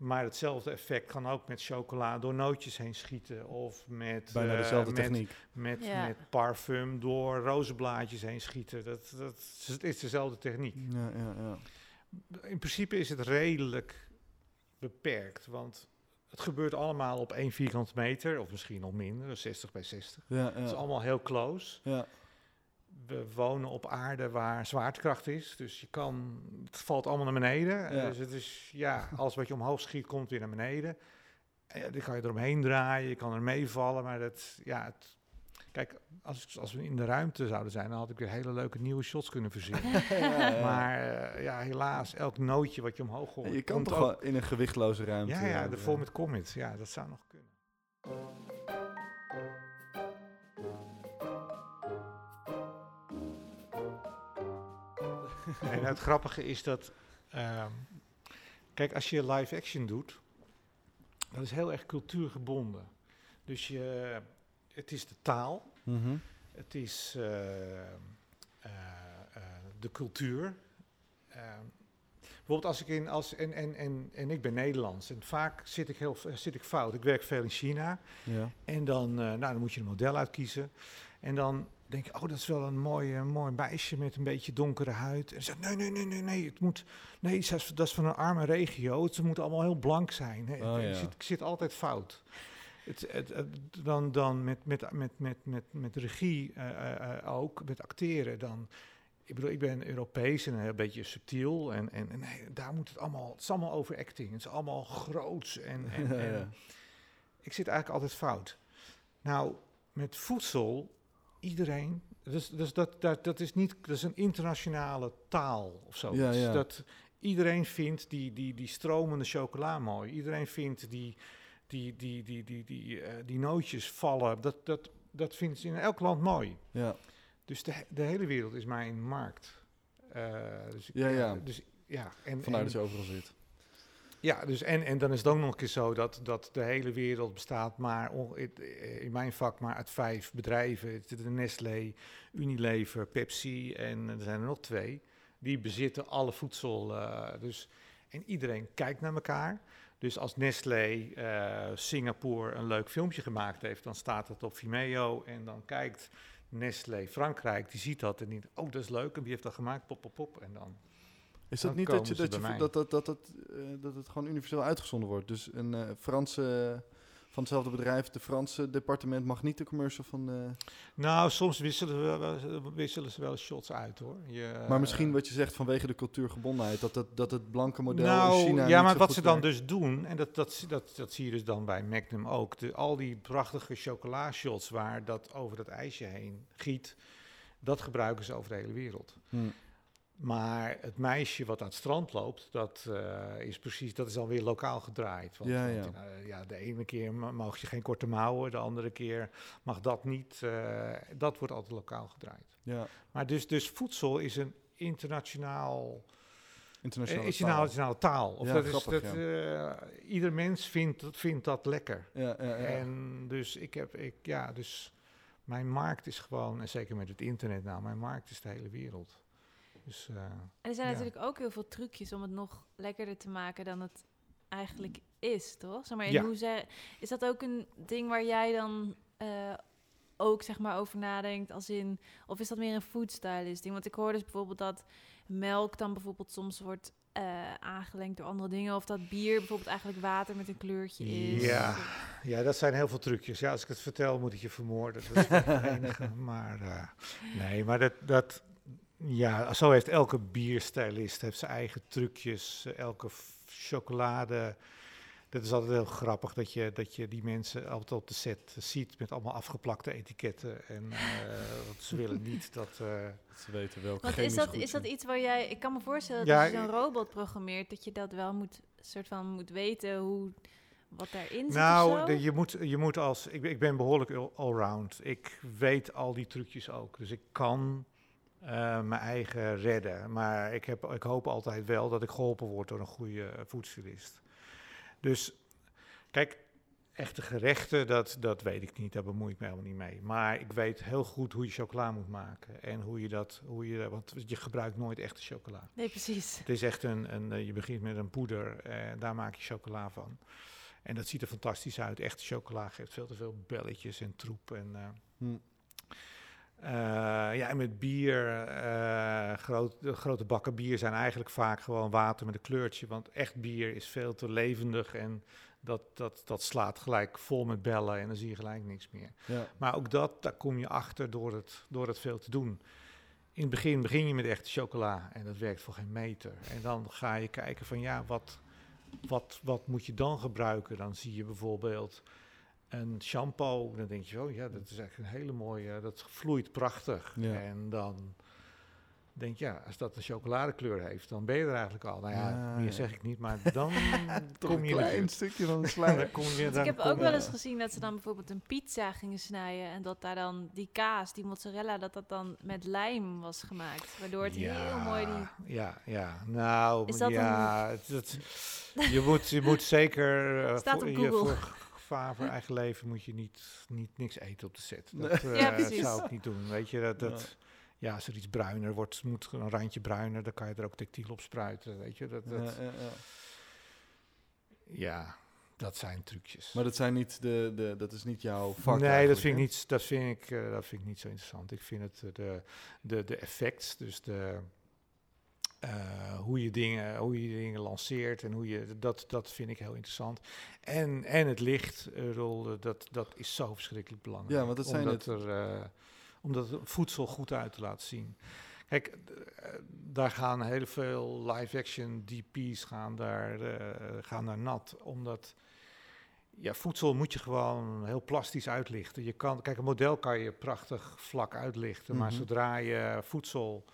Maar hetzelfde effect kan ook met chocola door nootjes heen schieten. Of met, Bijna eh, dezelfde met, techniek. Met, Ja. met parfum door rozenblaadjes heen schieten. Dat, dat is, het is dezelfde techniek. Ja, ja, ja. In principe is het redelijk beperkt, want het gebeurt allemaal op één vierkante meter, of misschien nog minder, dus 60 bij 60. ja, Het is allemaal heel close. ja. We wonen op aarde waar zwaartekracht is, dus je kan, het valt allemaal naar beneden. Ja. Dus het is, ja, alles wat je omhoog schiet komt weer naar beneden. En ja, dan kan je eromheen draaien, je kan er meevallen, maar dat, ja, het, kijk, als, als we in de ruimte zouden zijn, dan had ik weer hele leuke nieuwe shots kunnen verzinnen. Ja, ja. Maar eh, ja, helaas, elk nootje wat je omhoog gooit. je kan toch ook- wel in een gewichtloze ruimte. Ja, ja, de vol met commits. Ja, dat zou nog kunnen. En het grappige is dat, ehm, kijk, als je live action doet, dat is heel erg cultuurgebonden. Dus je, het is de taal, mhm. het is eh, eh, eh, de cultuur. Ehm, bijvoorbeeld als ik in als en, en, en, en ik ben Nederlands en vaak zit ik heel zit ik fout. Ik werk veel in China Ja. en dan, eh, nou, dan moet je een model uitkiezen en dan denk je, oh dat is wel een mooi, eh, mooi meisje met een beetje donkere huid. En ze zegt, nee, nee, nee, nee, nee, het moet, nee, dat is, dat is van een arme regio. Ze moeten allemaal heel blank zijn. Hè. Oh, ja. zit, ik zit altijd fout. Het, het, het- dan dan met, met, met, met, met, met regie eh, eh, ook, met acteren, dan... Ik bedoel, ik ben Europees en een beetje subtiel. En, en, en nee, daar moet het allemaal... Het is allemaal over acting. Het is allemaal groots. En, en, Ja, en ik zit eigenlijk altijd fout. Nou, met voedsel, iedereen... Dus, dus dat, dat, dat is niet... Dat is een internationale taal of zo. Ja, ja. Dat iedereen vindt die, die, die stromende chocola mooi. Iedereen vindt die, die, die, die, die, die, eh, die nootjes vallen. Dat, dat, dat vindt ze in elk land mooi. Ja. Dus de, de hele wereld is mijn markt. Eh, dus Ja, ja. Dus, ja, en, Vandaar en- dat je overal zit. Ja, dus en, en dan is het ook nog een keer zo dat, dat de hele wereld bestaat maar on- in, mijn vak maar uit vijf bedrijven. De Nestlé, Unilever, Pepsi en er zijn er nog twee. Die bezitten alle voedsel. eh, dus, en iedereen kijkt naar elkaar. Dus als Nestlé eh, Singapore een leuk filmpje gemaakt heeft, dan staat het op Vimeo. En dan kijkt Nestlé Frankrijk, die ziet dat en denkt, oh dat is leuk. En wie heeft dat gemaakt? Pop, pop, pop. En dan Is dat niet dat, je, dat, je, dat, dat, dat, dat, eh, dat het gewoon universeel uitgezonden wordt? Dus een eh, Franse, van hetzelfde bedrijf, de Franse departement mag niet de commercial van de... Nou, soms wisselen, we, wisselen ze wel shots uit hoor. Je, Maar misschien wat je zegt vanwege de cultuurgebondenheid, dat, dat, dat het blanke model nou, in China ja, maar wat ze dan werkt. dus doen, en dat, dat, dat, dat zie je dus dan bij Magnum ook, de, al die prachtige chocola-shots waar dat over dat ijsje heen giet, dat gebruiken ze over de hele wereld. Hm. Maar het meisje wat aan het strand loopt, dat uh, is precies, dat is alweer lokaal gedraaid. Want, ja, ja. Uh, ja, de ene keer mag je geen korte mouwen, de andere keer mag dat niet. Uh, dat wordt altijd lokaal gedraaid. Ja. Maar dus, dus voedsel is een internationaal. Internationale, internationale taal. taal. Of Ja, dat is, grappig, dat, eh, ieder mens vindt, vindt dat lekker. Ja, ja, ja. En dus ik heb, ik, ja, dus mijn markt is gewoon, en zeker met het internet nou, mijn markt is de hele wereld. Dus, eh, En er zijn Ja. natuurlijk ook heel veel trucjes om het nog lekkerder te maken dan het eigenlijk is, toch? Zeg maar, Ja. hoezer- is dat ook een ding waar jij dan eh, ook zeg maar over nadenkt als in, of is dat meer een foodstylist ding? Want ik hoor dus bijvoorbeeld dat melk dan bijvoorbeeld soms wordt eh, aangelengd door andere dingen, of dat bier bijvoorbeeld eigenlijk water met een kleurtje is. Ja. ja, dat zijn heel veel trucjes. Ja, als ik het vertel, moet ik je vermoorden. Dat is het enige. Maar nee, maar dat, dat, ja, zo heeft elke bierstylist heeft zijn eigen trucjes. Eh, Elke chocolade. Dat is altijd heel grappig dat je, dat je die mensen altijd op de set ziet met allemaal afgeplakte etiketten. En eh, want ze willen niet dat. eh, Dat ze weten welke Want is dat, goed is dat iets waar jij... Ik kan me voorstellen Ja, dat als je zo'n robot programmeert... dat je dat wel moet, soort van moet weten hoe, wat daarin zit of Nou, zo? de- je, moet, je moet als. Ik, ben- ik ben behoorlijk all- allround. Ik weet al die trucjes ook. Dus ik kan eh, mijn eigen redden. Maar ik, heb, ik hoop altijd wel dat ik geholpen word door een goede eh, voedselist. Dus kijk, echte gerechten, dat, dat weet ik niet. Daar bemoei ik me helemaal niet mee. Maar ik weet heel goed hoe je chocola moet maken. En hoe je dat. Hoe je, want je gebruikt nooit echte chocola. Nee, precies. Het is echt een, een eh, je begint met een poeder en daar maak je chocola van. En dat ziet er fantastisch uit. Echte chocola geeft veel te veel belletjes en troep. En, eh, Hm. Eh, ja, en met bier, eh, groot, de grote bakken bier zijn eigenlijk vaak gewoon water met een kleurtje. Want echt bier is veel te levendig en dat, dat, dat slaat gelijk vol met bellen en dan zie je gelijk niks meer. Ja. Maar ook dat, daar kom je achter door het, door het veel te doen. In het begin begin je met echte chocola en dat werkt voor geen meter. En dan ga je kijken van ja, wat, wat, wat moet je dan gebruiken? Dan zie je bijvoorbeeld een shampoo. Dan denk je, oh ja, dat is echt een hele mooie, dat vloeit prachtig. Ja. En dan denk je, ja, als dat een chocoladekleur heeft, dan ben je er eigenlijk al. Nou ja, Ja, meer ja. zeg ik niet, maar dan kom een je de klein stukje van de slijm. kom je, Want dan ik heb ook wel eens gezien dat ze dan bijvoorbeeld een pizza gingen snijden... en dat daar dan die kaas, die mozzarella, dat dat dan met lijm was gemaakt. Waardoor het heel mooi die... Ja, ja. Nou, Is dat ja, het, het- je, moet, je moet zeker eh, Staat voor, op je, Google. Voor gevaar voor eigen leven moet je niet, niet niks eten op de set. Dat eh, Ja, zou ik niet doen. Weet je, dat, dat, ja, als er iets bruiner wordt, moet een randje bruiner, dan kan je er ook textiel op spruiten. Weet je, dat, dat, Ja, ja, ja. ja, dat zijn trucjes. Maar dat zijn niet de, de dat is niet jouw vak. nee, dat vind, ik niet, dat, vind ik, eh, dat vind ik niet zo interessant. Ik vind het eh, de, de, de effects, dus de, eh, hoe, je dingen, hoe je dingen lanceert en hoe je dat, dat vind ik heel interessant. En, en het licht, eh, dat, dat is zo verschrikkelijk belangrijk. Ja, want dat zijn omdat er, eh, omdat het voedsel goed uit te laten zien. Kijk, daar gaan heel veel live-action DP's gaan daar, gaan daar nat, omdat ja, voedsel moet je gewoon heel plastisch uitlichten. Je kan, kijk, een model kan je prachtig vlak uitlichten, maar Mhm. zodra je voedsel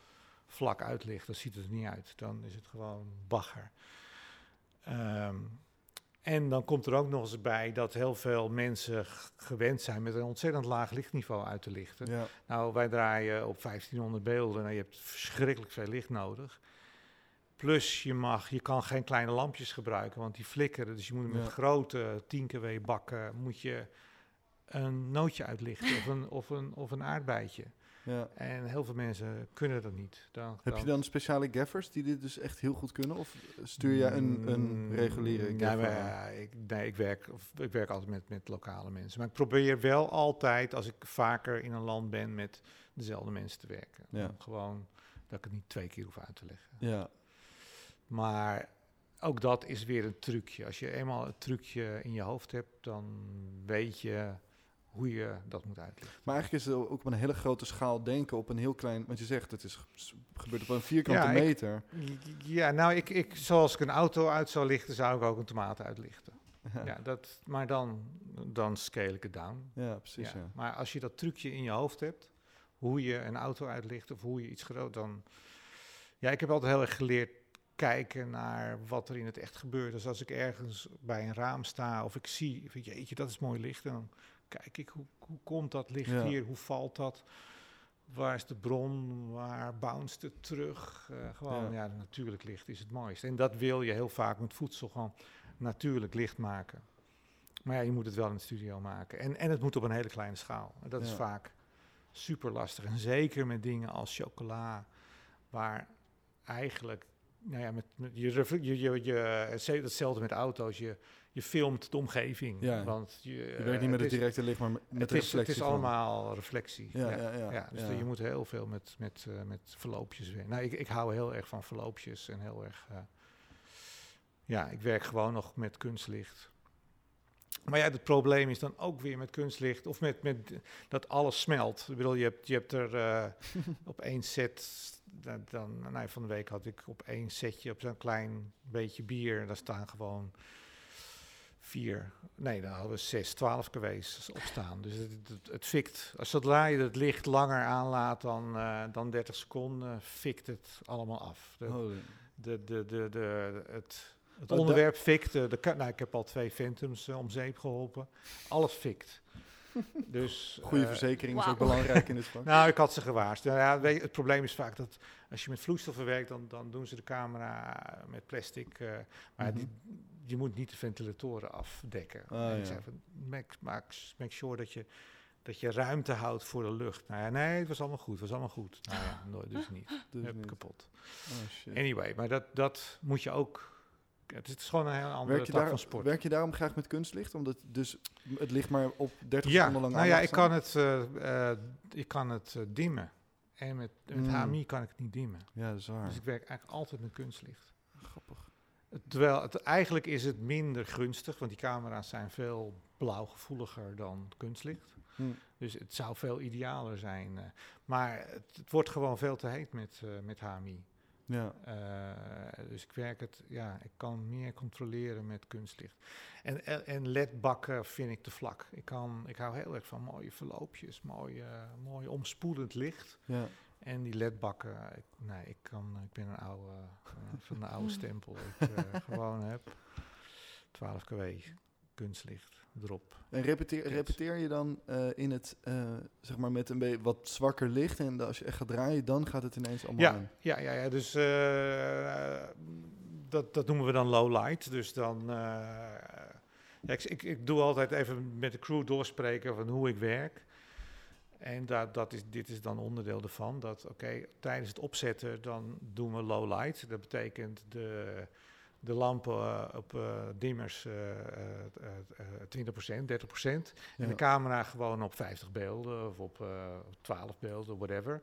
vlak uitlicht, dan ziet het er niet uit. Dan is het gewoon bagger. Ehm, en dan komt er ook nog eens bij dat heel veel mensen gewend zijn met een ontzettend laag lichtniveau uit te lichten. Ja, Nou, wij draaien op 1500 beelden en je hebt verschrikkelijk veel licht nodig. Plus je mag, je kan geen kleine lampjes gebruiken, want die flikkeren. Dus je moet met Ja. grote 10 kW bakken moet je een nootje uitlichten of een, of een, of een aardbeidje. Ja. En heel veel mensen kunnen dat niet. Dan, Heb je dan speciale gaffers die dit dus echt heel goed kunnen? Of stuur jij een, een Mm, reguliere nee, gaffer maar, ik, nee, ik werk, of ik werk altijd met, met lokale mensen. Maar ik probeer wel altijd, als ik vaker in een land ben, met dezelfde mensen te werken. Ja. Om Gewoon dat ik het niet twee keer hoef uit te leggen. Ja, Maar ook dat is weer een trucje. Als je eenmaal het trucje in je hoofd hebt, dan weet je hoe je dat moet uitleggen. maar eigenlijk is het ook op een hele grote schaal denken op een heel klein... Want je zegt, het is ge- gebeurt op een vierkante Ja, ik- meter. Ja, nou, ik, ik, zoals ik een auto uit zou lichten, zou ik ook een tomaat uitlichten. Ja, Ja, dat, maar dan, dan scale ik het down. ja precies. Ja. Maar als je dat trucje in je hoofd hebt, hoe je een auto uitlicht of hoe je iets groot, dan Ja, ik heb altijd heel erg geleerd kijken naar wat er in het echt gebeurt. Dus als ik ergens bij een raam sta of ik zie, van, jeetje, dat is mooi licht. Dan kijk ik, hoe, hoe komt dat licht Ja. hier? Hoe valt dat? Waar is de bron? Waar bounce het terug? Eh, gewoon, Ja. ja. natuurlijk licht is het mooiste. En dat wil je heel vaak met voedsel gewoon natuurlijk licht maken. Maar ja, je moet het wel in de studio maken. En, en het moet op een hele kleine schaal. En dat is vaak super lastig. En zeker met dingen als chocola, waar eigenlijk, nou ja, met, met je, je, je, je, hetzelfde hetzelfde met auto's. Je, je filmt de omgeving. Ja. Want je, Je werkt niet met het is- directe licht, maar met het de is, reflectie. het is van- allemaal reflectie. Ja, ja, ja, dus je moet heel veel met, met, eh, met verloopjes werken. Nou, ik, ik hou heel erg van verloopjes en heel erg... eh, ja, ik werk gewoon nog met kunstlicht. Maar ja, het probleem is dan ook weer met kunstlicht of met, met dat alles smelt. Ik bedoel, je hebt, je hebt er eh, op één set, dan, dan, nou, van de week had ik op één setje op zo'n klein beetje bier, daar staan gewoon vier, nee, daar hadden we zes, twaalf kW's op staan. Dus het, het, het fikt. Als zodra je het licht langer aanlaat dan, eh, dan 30 seconden, fikt het allemaal af. De, Holy. de, de, de, de, het, het onderwerp fikt. De, nou, ik heb al twee Phantoms eh, om zeep geholpen. Alles fikt. dus, Goede eh, verzekering is ook belangrijk in dit vak. nou, ik had ze gewaarschuwd. Nou ja, het probleem is vaak dat als je met vloeistoffen werkt, dan, dan doen ze de camera met plastic. eh, maar Mhm. die, je moet niet de ventilatoren afdekken. Ah, en ja. ik zei van, make, make, make sure dat je, dat je ruimte houdt voor de lucht. Nou ja, nee, het was allemaal goed, het was allemaal goed. Nou ja, nooit, dus niet. Dus Hup, niet. kapot. Oh, shit. Anyway, maar dat, dat moet je ook... Het is gewoon een heel andere Werk je, tak daar, van sport. werk je daarom graag met kunstlicht? Omdat dus het licht maar op 30 ja, seconden lang nou ja, mag ik staan? kan het, eh, eh, ik kan het eh, dimmen. En met, met Mm. HMI kan ik het niet dimmen. Ja, dat is waar. Dus ik werk eigenlijk altijd met kunstlicht. Grappig. Terwijl het, eigenlijk is het minder gunstig, want die camera's zijn veel blauwgevoeliger dan kunstlicht. Hm. Dus het zou veel idealer zijn. eh. maar het, het wordt gewoon veel te heet met, eh, met HMI. Ja. Eh, dus ik werk het, ja, ik kan meer controleren met kunstlicht. En, en, en ledbakken vind ik te vlak. Ik, kan, ik hou heel erg van mooie verloopjes, mooi, eh, mooi omspoelend licht. ja. En die ledbakken, ik, nee, ik, kan, ik ben een oude, eh, van de oude stempel. Ik eh, gewoon heb 12 kW kunstlicht erop. En repeteer, je dan eh, in het, eh, zeg maar met een beetje wat zwakker licht en als je echt gaat draaien, dan gaat het ineens allemaal Ja, aan. ja, ja, ja, dus eh, dat, dat noemen we dan low light. Dus dan, eh, ja, ik, ik, ik doe altijd even met de crew doorspreken van hoe ik werk. En dat, dat is, dit is dan onderdeel ervan. Dat oké, tijdens het opzetten dan doen we low light. Dat betekent de, de lampen eh, op eh, dimmers eh, eh, eh, 20%, 30%. En Ja. de camera gewoon op 50 beelden of op eh, 12 beelden, whatever.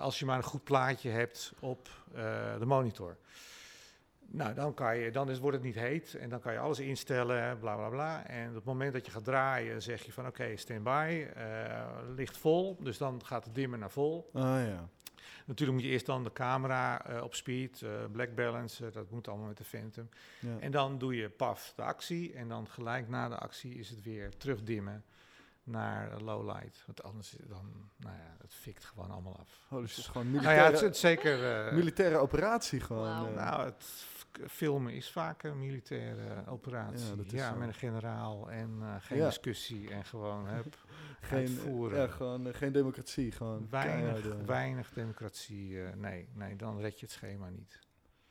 Als je maar een goed plaatje hebt op de monitor. Nou, dan, kan je, dan is, wordt het niet heet en dan kan je alles instellen, bla bla bla. En op het moment dat je gaat draaien, zeg je van oké, standby, eh licht vol. Dus dan gaat de dimmer naar vol. Ah ja. Natuurlijk moet je eerst dan de camera eh, op speed, eh, black balance, dat moet allemaal met de Phantom. ja. En dan doe je paf de actie en dan gelijk na de actie is het weer terugdimmen naar low light. Want anders dan, nou ja, het fikt gewoon allemaal af. Oh, dus het is gewoon Nou militaire, ja, het is, het zeker... eh, militaire operatie gewoon. Eh. nou, het filmen is vaak een militaire operatie. Ja, dat is met een generaal en eh, geen Ja. discussie en gewoon hup, geen, uitvoeren. Ja, gewoon eh, geen democratie, gewoon weinig, keiharde- weinig democratie. eh, nee, nee, dan red je het schema niet.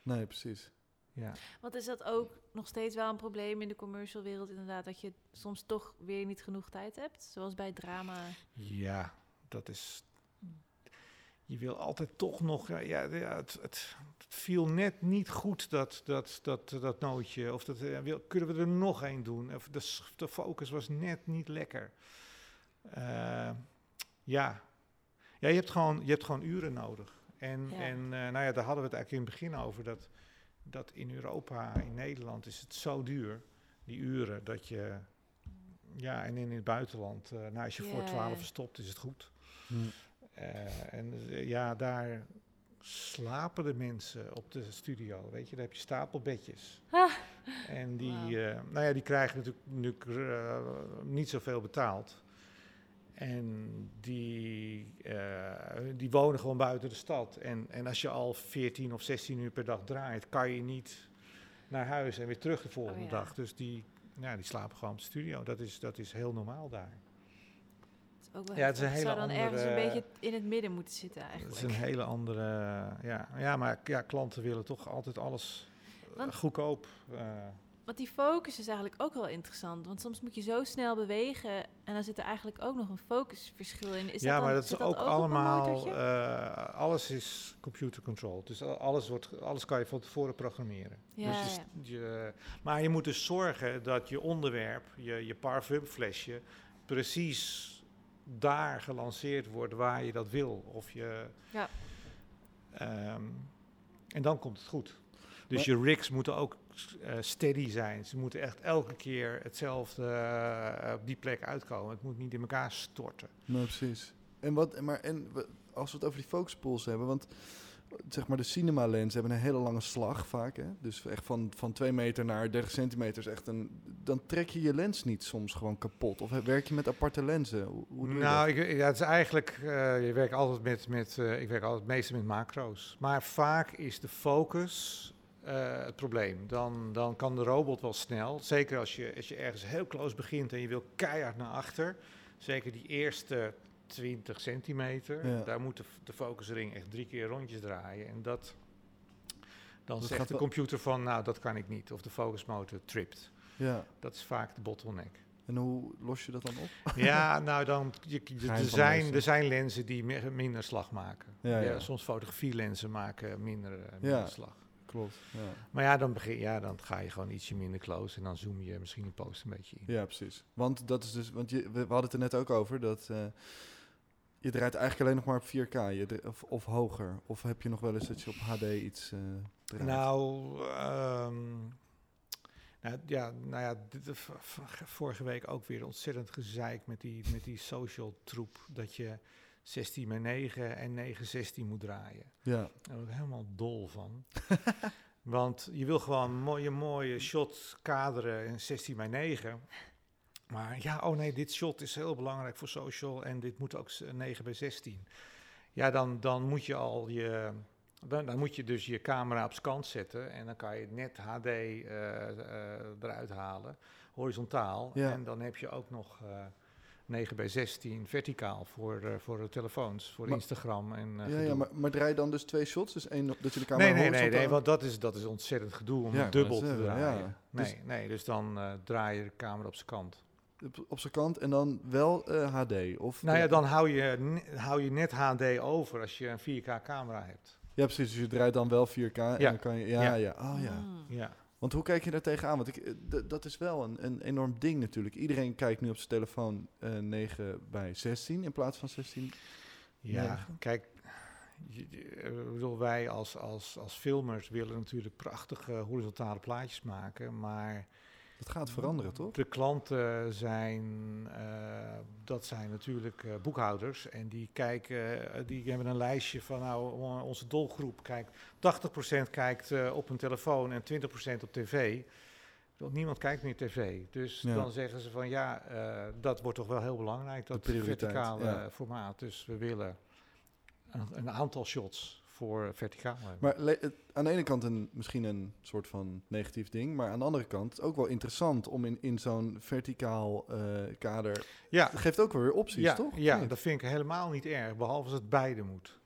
Nee, precies. Ja. Want is dat ook nog steeds wel een probleem in de commercial wereld inderdaad, dat je soms toch weer niet genoeg tijd hebt? Zoals bij drama. Ja, dat is. Je wil altijd toch nog. Ja, ja, ja, het, het, het viel net niet goed, dat, dat, dat, dat nootje. Of dat, eh, wil, kunnen we er nog één doen? Of de, focus was net niet lekker. Eh, ja. ja, je hebt gewoon, je hebt gewoon uren nodig. En, Ja. en eh, nou ja, daar hadden we het eigenlijk in het begin over. Dat, dat in Europa, in Nederland, is het zo duur, die uren, dat je. Ja, en in het buitenland, eh, nou, als je voor. 12 stopt, is het goed. Hm. Eh, en eh, ja, daar slapen de mensen op de studio. Weet je, daar heb je stapelbedjes. Ah. En die, eh, nou ja, die krijgen natuurlijk, natuurlijk eh, niet zoveel betaald. En die, die wonen gewoon buiten de stad. En, en als je al 14 of 16 uur per dag draait, kan je niet naar huis en weer terug de volgende Oh ja. dag. Dus die, ja, die slapen gewoon op de studio. Dat is, dat is heel normaal daar. Het ook wel Ja, het is een hele zou dan ergens een andere- beetje in het midden moeten zitten eigenlijk. is een hele andere. Ja, ja maar ja, klanten willen toch altijd alles eh, Want- goedkoop. eh, Want die focus is eigenlijk ook wel interessant. Want soms moet je zo snel bewegen en dan zit er eigenlijk ook nog een focusverschil in. Is ja, dat maar dan- dat is ook, allemaal. eh, alles is computer controlled. Dus al- alles, wordt, alles kan je van tevoren programmeren. Ja, dus je, st- je- maar je moet dus zorgen dat je onderwerp, je, je parfumflesje, precies daar gelanceerd wordt waar je dat wil. Of je, Ja. Ehm, en dan komt het goed. Dus Maar- je rigs moeten ook eh, steady zijn. Ze moeten echt elke keer hetzelfde eh, op die plek uitkomen. Het moet niet in elkaar storten. Nee, precies. En, wat, maar, en als we het over die focus pools hebben, want zeg maar de cinema lens hebben een hele lange slag vaak. Hè? Dus echt van, van 2 meter naar 30 centimeter is echt een... Dan trek je je lens niet soms gewoon kapot. Of werk je met aparte lenzen? Hoe, hoe doe je nou, dat? ik, ja, het is eigenlijk, eh, je werkt altijd met, met eh, ik werk altijd het meeste met macro's. Maar vaak is de focus eh, het probleem. Dan, dan kan de robot wel snel, zeker als je, als je ergens heel close begint en je wil keihard naar achter. Zeker die eerste 20 centimeter, Ja. daar moet de, focusring echt drie keer rondjes draaien. En dat, dan Dat zegt de computer van, nou dat kan ik niet. Of de focusmotor tript. Ja. Dat is vaak de bottleneck. En hoe los je dat dan op? Ja, nou dan, je, er, zijn, er zijn lenzen die me- minder slag maken. Ja, Ja, ja. Soms fotografielenzen maken minder, eh, minder Ja. slag. Klopt. Ja. Maar ja dan, begin, ja, dan ga je gewoon ietsje minder close en dan zoom je misschien een post een beetje in. ja, precies. Want dat is dus... Want je, we, we hadden het er net ook over dat... eh, je draait eigenlijk alleen nog maar op 4K je dra- of, of hoger. Of heb je nog wel eens dat je op HD iets eh draait? Nou, ehm, nou, ja, nou ja, dit, eh, vorige week ook weer ontzettend gezeik met die, met die social troep. Dat je 16 met 9 en 9 16 moet draaien. Ja. Daar word ik helemaal dol van. Want je wil gewoon mooie, mooie shot kaderen in 16 bij 9. Maar ja, oh nee, dit shot is heel belangrijk voor social en dit moet ook s- 9 bij 16. Ja, dan, dan moet je al je. Dan, dan moet je dus je camera op kant zetten en dan kan je net HD eh, eh, eruit halen, horizontaal. Ja. En dan heb je ook nog eh 9 bij 16 verticaal voor, eh, voor de telefoons, voor Maar- Instagram en eh, ja, ja maar, maar draai je dan dus twee shots? Dus één dat je de camera Nee, nee, nee, nee, want dat is, dat is ontzettend gedoe om Ja, dubbel te draaien. ja. Nee, Dus- nee, dus dan eh, draai je de camera op zijn kant. Op, zijn kant en dan wel eh, HD? Of Nou ja, dan hou je, hou je net HD over als je een 4K camera hebt. Ja, precies. Dus je draait dan wel 4K en dan kan je... Ja, ja. Ja. Oh ja. Mm. Ja. Want hoe kijk je daar tegenaan? Want ik, eh, dat is wel een, een enorm ding natuurlijk. Iedereen kijkt nu op zijn telefoon eh 9 bij 16 in plaats van 16. Ja, Negen. kijk, je- je- eh, ik bedoel, wij als, als, als filmers willen natuurlijk prachtige horizontale plaatjes maken, maar Dat gaat veranderen, toch? de klanten zijn, eh, dat zijn natuurlijk eh, boekhouders en die kijken, eh, die hebben een lijstje van nou, onze doelgroep kijkt, 80% kijkt op een telefoon en 20% op tv. Niemand kijkt meer tv. Dus Ja. dan zeggen ze van ja, dat wordt toch wel heel belangrijk, dat verticale ja. formaat. Dus we willen een, een aantal shots voor verticaal hebben. Maar aan de ene kant een, misschien een soort van negatief ding, maar aan de andere kant ook wel interessant om in, in zo'n verticaal eh, kader. ja, Het geeft ook wel weer opties, ja, toch? Ja dat vind ik helemaal niet erg, behalve als het beide moet.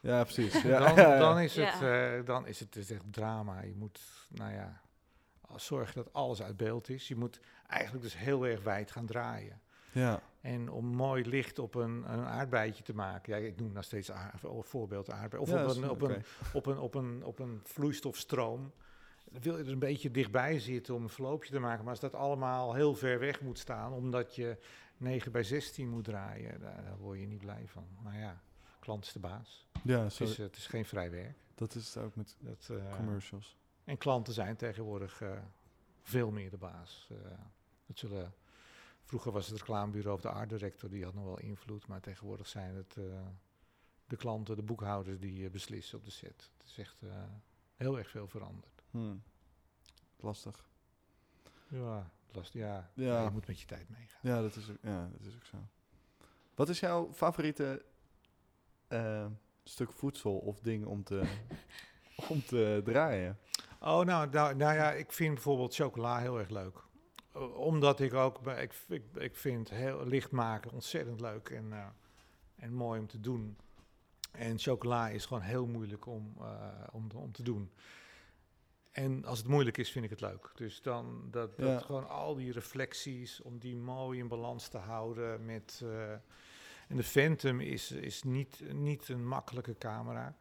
ja, precies. Ja, dan, dan is het, Ja. eh, dan is het dus echt drama. Je moet, nou ja, zorgen dat alles uit beeld is. Je moet eigenlijk dus heel erg wijd gaan draaien. Ja. En om mooi licht op een, een aardbeidje te maken. Ja, ik noem nog steeds voorbeeld aardbei. Of Ja, op, een, op, oké. een, op, een, op, een, op een vloeistofstroom. Dan wil je er een beetje dichtbij zitten om een verloopje te maken. Maar als dat allemaal heel ver weg moet staan, omdat je 9 bij 16 moet draaien, daar, daar word je niet blij van. Maar ja, klant is de baas. Ja, Het is, het is geen vrij werk. dat is het ook met Dat, eh, commercials. en klanten zijn tegenwoordig eh, veel meer de baas. Eh, het zullen, vroeger was het reclamebureau of de art director, die had nog wel invloed. Maar tegenwoordig zijn het eh, de klanten, de boekhouders die eh, beslissen op de set. Het is echt eh, heel erg veel veranderd. Hmm. Lastig. Ja, last, ja, Ja. je moet met je tijd meegaan. Ja, dat is ook, ja, dat is ook zo. Wat is jouw favoriete stuk voedsel of ding om te, om te draaien? Oh, nou, nou, nou ja, ik vind bijvoorbeeld chocola heel erg leuk. O- Omdat ik ook, ik, ik, ik vind heel licht maken ontzettend leuk en, eh, en mooi om te doen. En chocola is gewoon heel moeilijk om, eh, om, om te doen. En als het moeilijk is, vind ik het leuk. Dus dan dat, dat Ja. gewoon al die reflecties, om die mooi in balans te houden met... eh, en de Phantom is, is niet, niet een makkelijke camera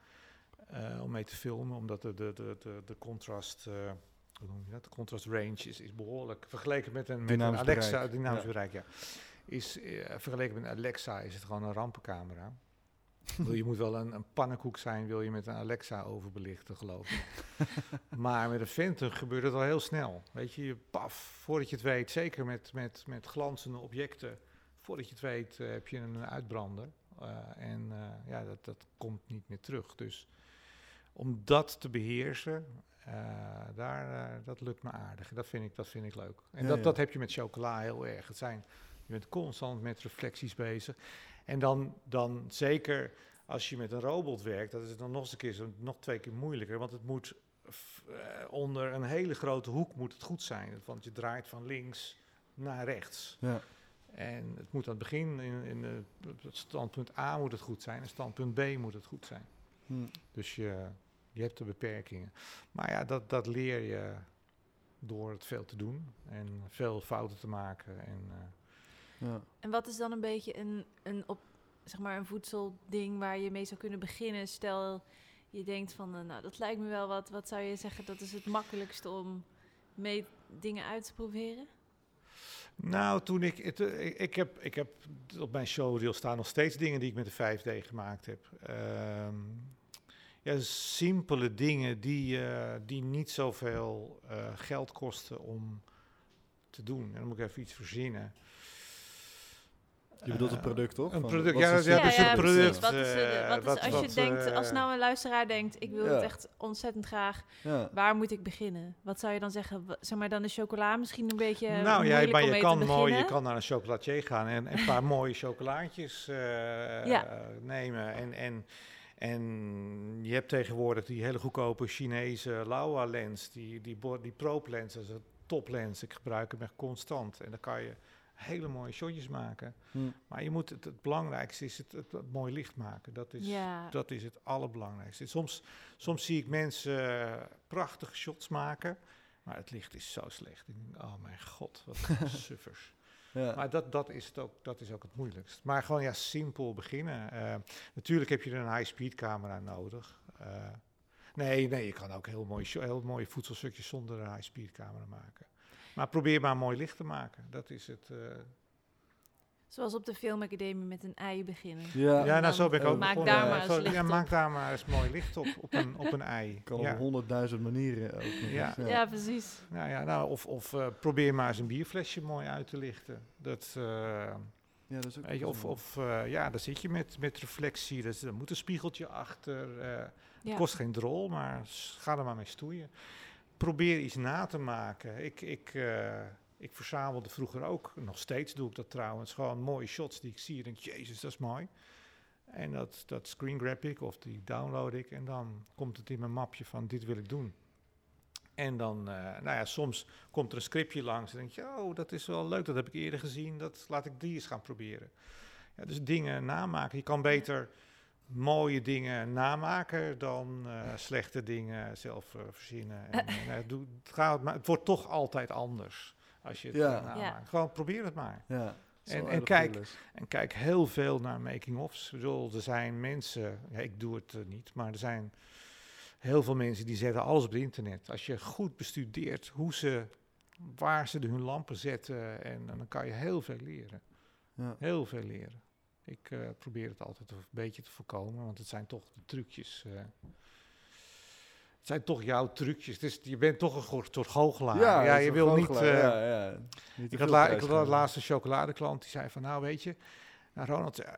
eh, om mee te filmen, omdat de, de, de, de, de contrast, eh, hoe noem je dat? De contrast range is, is behoorlijk vergeleken met een, met een Alexa, bereik, dynamisch ja. bereik, ja. Is, eh, vergeleken met een Alexa is het gewoon een rampencamera. Je moet wel een, een pannenkoek zijn, wil je met een Alexa overbelichten, geloof ik. maar met een Phantom gebeurt het al heel snel. Weet je, je paf, voordat je het weet, zeker met, met, met glanzende objecten, voordat je het weet eh, heb je een uitbrander. Eh, en ja, dat, dat komt niet meer terug. Dus om dat te beheersen, eh, daar, eh, dat lukt me aardig. Dat vind ik, dat vind ik leuk. En Ja, dat, ja. dat heb je met chocola heel erg. Het zijn, je bent constant met reflecties bezig. En dan, dan zeker als je met een robot werkt, dat is dan nog eens een keer zo, nog twee keer moeilijker. Want het moet f- eh, onder een hele grote hoek moet het goed zijn. Want je draait van links naar rechts. Ja. En het moet aan het begin, in, in de, standpunt A moet het goed zijn, en standpunt B moet het goed zijn. Hm. Dus je, je hebt de beperkingen. Maar ja, dat, dat leer je door het veel te doen en veel fouten te maken. En, eh, Ja. En wat is dan een beetje een, een, op, zeg maar een voedselding waar je mee zou kunnen beginnen? Stel, je denkt van, eh, nou, dat lijkt me wel wat. Wat zou je zeggen, dat is het makkelijkste om mee dingen uit te proberen? nou, toen ik, het, eh, ik, ik, heb, ik heb op mijn showreel staan nog steeds dingen die ik met de 5D gemaakt heb. Ehm, ja, simpele dingen die, eh, die niet zoveel eh, geld kosten om te doen. En dan moet ik even iets verzinnen. Je bedoelt Eh, product, toch? een Van, product, ja, het ja, simpele dus een product? product. Wat is, eh, eh, wat is wat- als wat, je denkt, eh, als nou een luisteraar denkt, ik wil Ja. het echt ontzettend graag, Ja. waar moet ik beginnen? Wat zou je dan zeggen? Zeg maar dan de chocola misschien een beetje nou ja, maar je kan mooi, je kan naar een chocolatier gaan en een paar mooie chocolaatjes eh, Ja. nemen. En, en, en je hebt tegenwoordig die hele goedkope Chinese Laowa lens, die, die, die probe lens, dat is een toplens. Ik gebruik hem echt constant. En dan kan je hele mooie shotjes maken. Hm. Maar je moet het, het belangrijkste is het, het, het mooi licht maken. Dat is, Ja. dat is het allerbelangrijkste. Soms, soms zie ik mensen prachtige shots maken, maar het licht is zo slecht. Ik denk, oh mijn god, wat suffers. Maar dat, dat, is het ook, dat is ook het moeilijkst. Maar gewoon ja, simpel beginnen. Eh, natuurlijk heb je een high-speed camera nodig. Eh, nee, nee, je kan ook heel mooie, heel mooie voedselstukjes zonder een high-speed camera maken. Maar probeer maar mooi licht te maken. Dat is het. eh, Zoals op de filmacademie met een ei beginnen. Ja. ja, nou zo ben ik dan ook maak begonnen. daar maar Zo- eens licht ja, op. maak daar maar eens mooi licht op, op een, op een ei. Kan ja. op honderdduizend manieren ook. nog Ja. eens, Ja, precies. Nou ja, nou, of, of eh, probeer maar eens een bierflesje mooi uit te lichten. Dat, eh, Ja, dat is ook weet je, of of eh, ja, daar zit je met, met reflectie. Dus, er moet een spiegeltje achter. eh, Ja. Kost geen drol, maar ga er maar mee stoeien. Probeer iets na te maken. Ik, ik, eh, ik verzamelde vroeger ook, nog steeds doe ik dat trouwens, gewoon mooie shots die ik zie. En denk, jezus, dat is mooi. En dat, dat screen grab ik of die download ik. En dan komt het in mijn mapje van, dit wil ik doen. En dan, eh, nou ja, soms komt er een scriptje langs en denk je, oh, dat is wel leuk, dat heb ik eerder gezien, dat laat ik die eens gaan proberen. Ja, dus dingen namaken. Je kan beter mooie dingen namaken dan eh, slechte dingen zelf eh, verzinnen. En, doe, het, gaat, maar het wordt toch altijd anders als je het Ja. eh. Ja. Gewoon probeer het maar. Ja. En- en kijk. En kijk heel veel naar making-ofs. Er zijn mensen, ja, ik doe het eh, niet, maar er zijn heel veel mensen die zetten alles op het internet. Als je goed bestudeert hoe ze, waar ze de hun lampen zetten, en, dan kan je heel veel leren. Ja. Heel veel leren. Ik eh, probeer het altijd een beetje te voorkomen, want het zijn toch de trucjes. eh. Het zijn toch jouw trucjes. Dus je bent toch een soort soort goochelaar. Ja, je wil niet... eh, ja, ja. Niet ik had, la, ik had geven. laatst een chocoladeklant die zei van, nou weet je, Nou, Ronald, eh,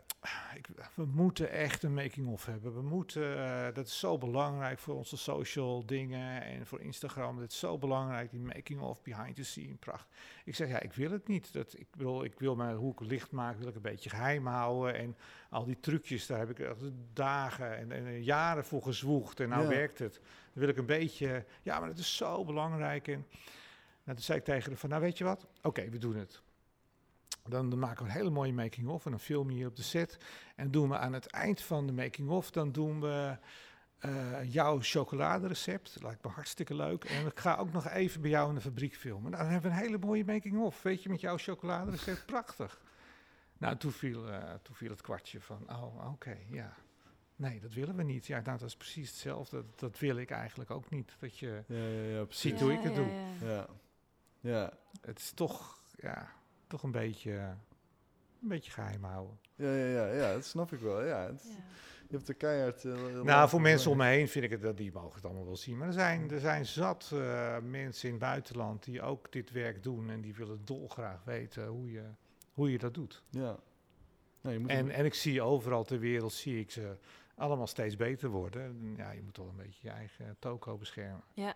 ik, we moeten echt een making-of hebben. We moeten, eh, dat is zo belangrijk voor onze social dingen en voor Instagram. Dat is zo belangrijk, die making-of, behind the scene, pracht. Ik zeg, ja, ik wil het niet. Dat, ik, wil, ik wil mijn, hoe ik het licht maak, wil ik een beetje geheim houden. En al die trucjes, daar heb ik dagen en, en jaren voor gezwoegd. En nou Ja. werkt het. Wil ik een beetje, ja, maar dat is zo belangrijk. En nou, toen zei ik tegen hem van, nou weet je wat? Oké, we doen het. Dan, maken we een hele mooie making-of en dan film je hier op de set. En doen we aan het eind van de making-of, dan doen we eh, jouw chocoladerecept. Lijkt me hartstikke leuk. En ik ga ook nog even bij jou in de fabriek filmen. Nou, dan hebben we een hele mooie making-of, weet je, met jouw chocoladerecept. Prachtig. Nou, toen viel, eh, toen viel het kwartje van, oh, oké, ja. Nee, dat willen we niet. Ja, nou, dat is precies hetzelfde. Dat, dat wil ik eigenlijk ook niet. Dat je, Ja, ja. Ziet hoe ik het doe. ja. Ja. Ja. het is toch, ja, toch een beetje, een beetje geheim houden. Ja, ja, ja, ja, dat snap ik wel. Ja, het- Ja. je hebt de keihard... eh, heel Nou, voor mensen om me heen vind ik het dat die mogen het allemaal wel zien. Maar er zijn, er zijn zat eh, mensen in het buitenland die ook dit werk doen en die willen dolgraag weten hoe je, hoe je dat doet. Ja. Nou, je moet En, en ik zie overal ter wereld zie ik ze allemaal steeds beter worden. En Ja, je moet toch een beetje je eigen toko beschermen. Ja.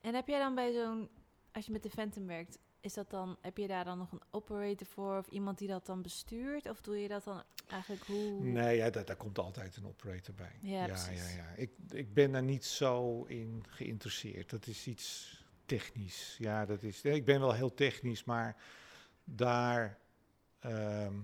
En heb jij dan bij zo'n, als je met de Phantom werkt, is dat dan, heb je daar dan nog een operator voor of iemand die dat dan bestuurt? Of doe je dat dan eigenlijk hoe? Nee, ja, daar, daar komt altijd een operator bij. Ja, ja, precies. ja, ja. Ik, ik ben daar niet zo in geïnteresseerd. Dat is iets technisch. Ja, dat is. Ik ben wel heel technisch, maar daar. ehm,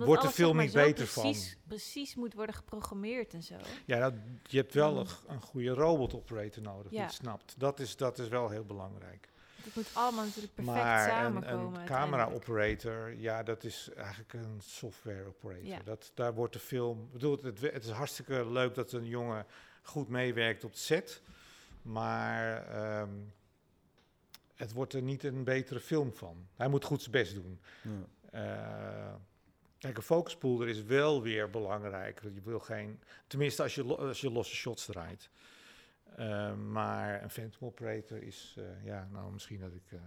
Omdat wordt de film maar, niet beter precies, Precies moet worden geprogrammeerd en zo. ja, dat, je hebt wel Mm. een, goede robot operator nodig die het snapt. Dat is, dat is wel heel belangrijk. Het moet allemaal natuurlijk perfect maar een, samenkomen. een camera operator, ja, dat is eigenlijk een software operator. Ja. Dat, daar wordt de film. ik Bedoel, het, het is hartstikke leuk dat een jongen goed meewerkt op de set. Maar ehm, het wordt er niet een betere film van. Hij moet goed zijn best doen. Ja. Eh, kijk, een focuspoolder is wel weer belangrijk. Je wil geen, tenminste als je, als je losse shots draait. Eh, maar een Phantom Operator is, eh, ja, nou misschien dat ik eh,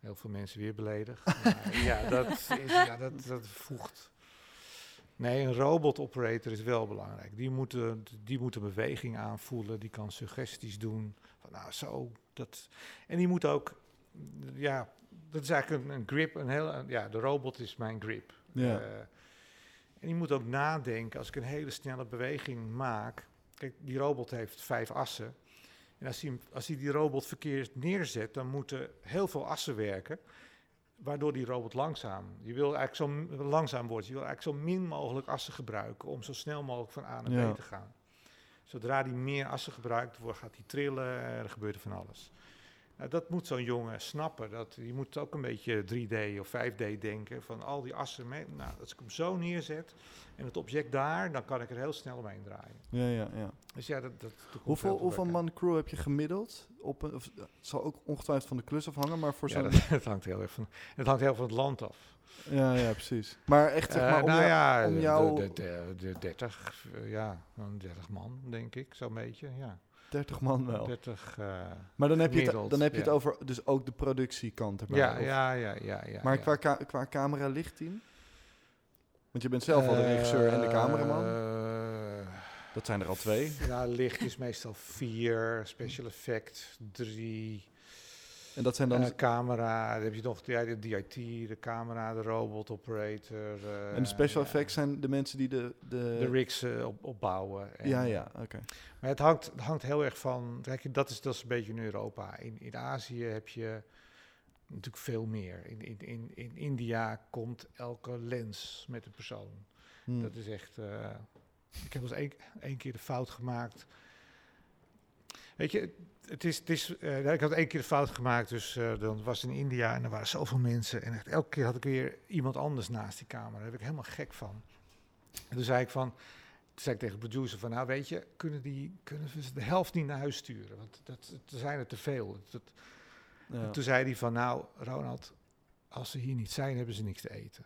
heel veel mensen weer beledig. ja, dat, is, ja dat, dat voegt. Nee, een robot operator is wel belangrijk. Die moet, de- die moet beweging aanvoelen, die kan suggesties doen. Van, nou, zo, dat. En die moet ook, ja, dat is eigenlijk een, grip, een heel, ja, de robot is mijn grip. Ja. Eh, en je moet ook nadenken, als ik een hele snelle beweging maak. Kijk, die robot heeft vijf assen. En als hij, als hij die robot verkeerd neerzet, dan moeten heel veel assen werken. Waardoor die robot langzaam. Je wil eigenlijk zo langzaam wordt. Je wil eigenlijk zo min mogelijk assen gebruiken om zo snel mogelijk van A naar Ja. B te gaan. Zodra hij meer assen gebruikt, wordt, gaat hij trillen. Er gebeurt er van alles. Nou, dat moet zo'n jongen snappen. Dat, je moet ook een beetje 3D of 5D denken. Van al die assen. Mee, nou, als ik hem zo neerzet en het object daar, dan kan ik er heel snel omheen draaien. Ja, ja, ja. Dus ja, dat, dat, Hoeveel, hoeveel man crew heb je gemiddeld? Op een, of, het zal ook ongetwijfeld van de klus afhangen, maar voor Ja, zo'n... dat, het hangt heel erg van, het hangt heel van het land af. Ja, ja, precies. Maar echt, zeg Eh, maar, om nou jou- ja, om de- jou- de, de, de 30, eh, ja, een 30 man, denk ik, zo'n beetje. Ja, 30 man wel. 30. eh, Maar dan heb je het, dan heb je het over dus ook de productiekant erbij. ja, of- ja, ja, ja, ja. maar. Qua, ca- qua camera lichtteam? Want je bent zelf al de regisseur en de cameraman. Eh, Dat zijn er al twee. ja, licht is meestal vier, special effect drie. En dat zijn dan... Eh, camera, dan heb je nog ja, de DIT, de camera, de robot operator. eh, en de special ja, effects zijn de mensen die de... De, De rigs eh, op, opbouwen. En, ja, ja, oké. Maar het hangt, het hangt heel erg van. Kijk, dat is, dat is een beetje in Europa. In, in Azië heb je natuurlijk veel meer. In, in, in, in India komt elke lens met een persoon. Hm. Dat is echt. ik heb eens één keer de fout gemaakt. Weet je, het is. Het is eh, ik had één keer de fout gemaakt, dus eh, dan was in India en er waren zoveel mensen. En echt elke keer had ik weer iemand anders naast die camera. Daar heb ik helemaal gek van. En toen zei ik van. Toen zei ik tegen de producer van, nou weet je, kunnen, die, kunnen we ze de helft niet naar huis sturen? Want dat, er zijn er te veel. Dat, Ja. en Toen zei hij van, nou Ronald, als ze hier niet zijn, hebben ze niks te eten.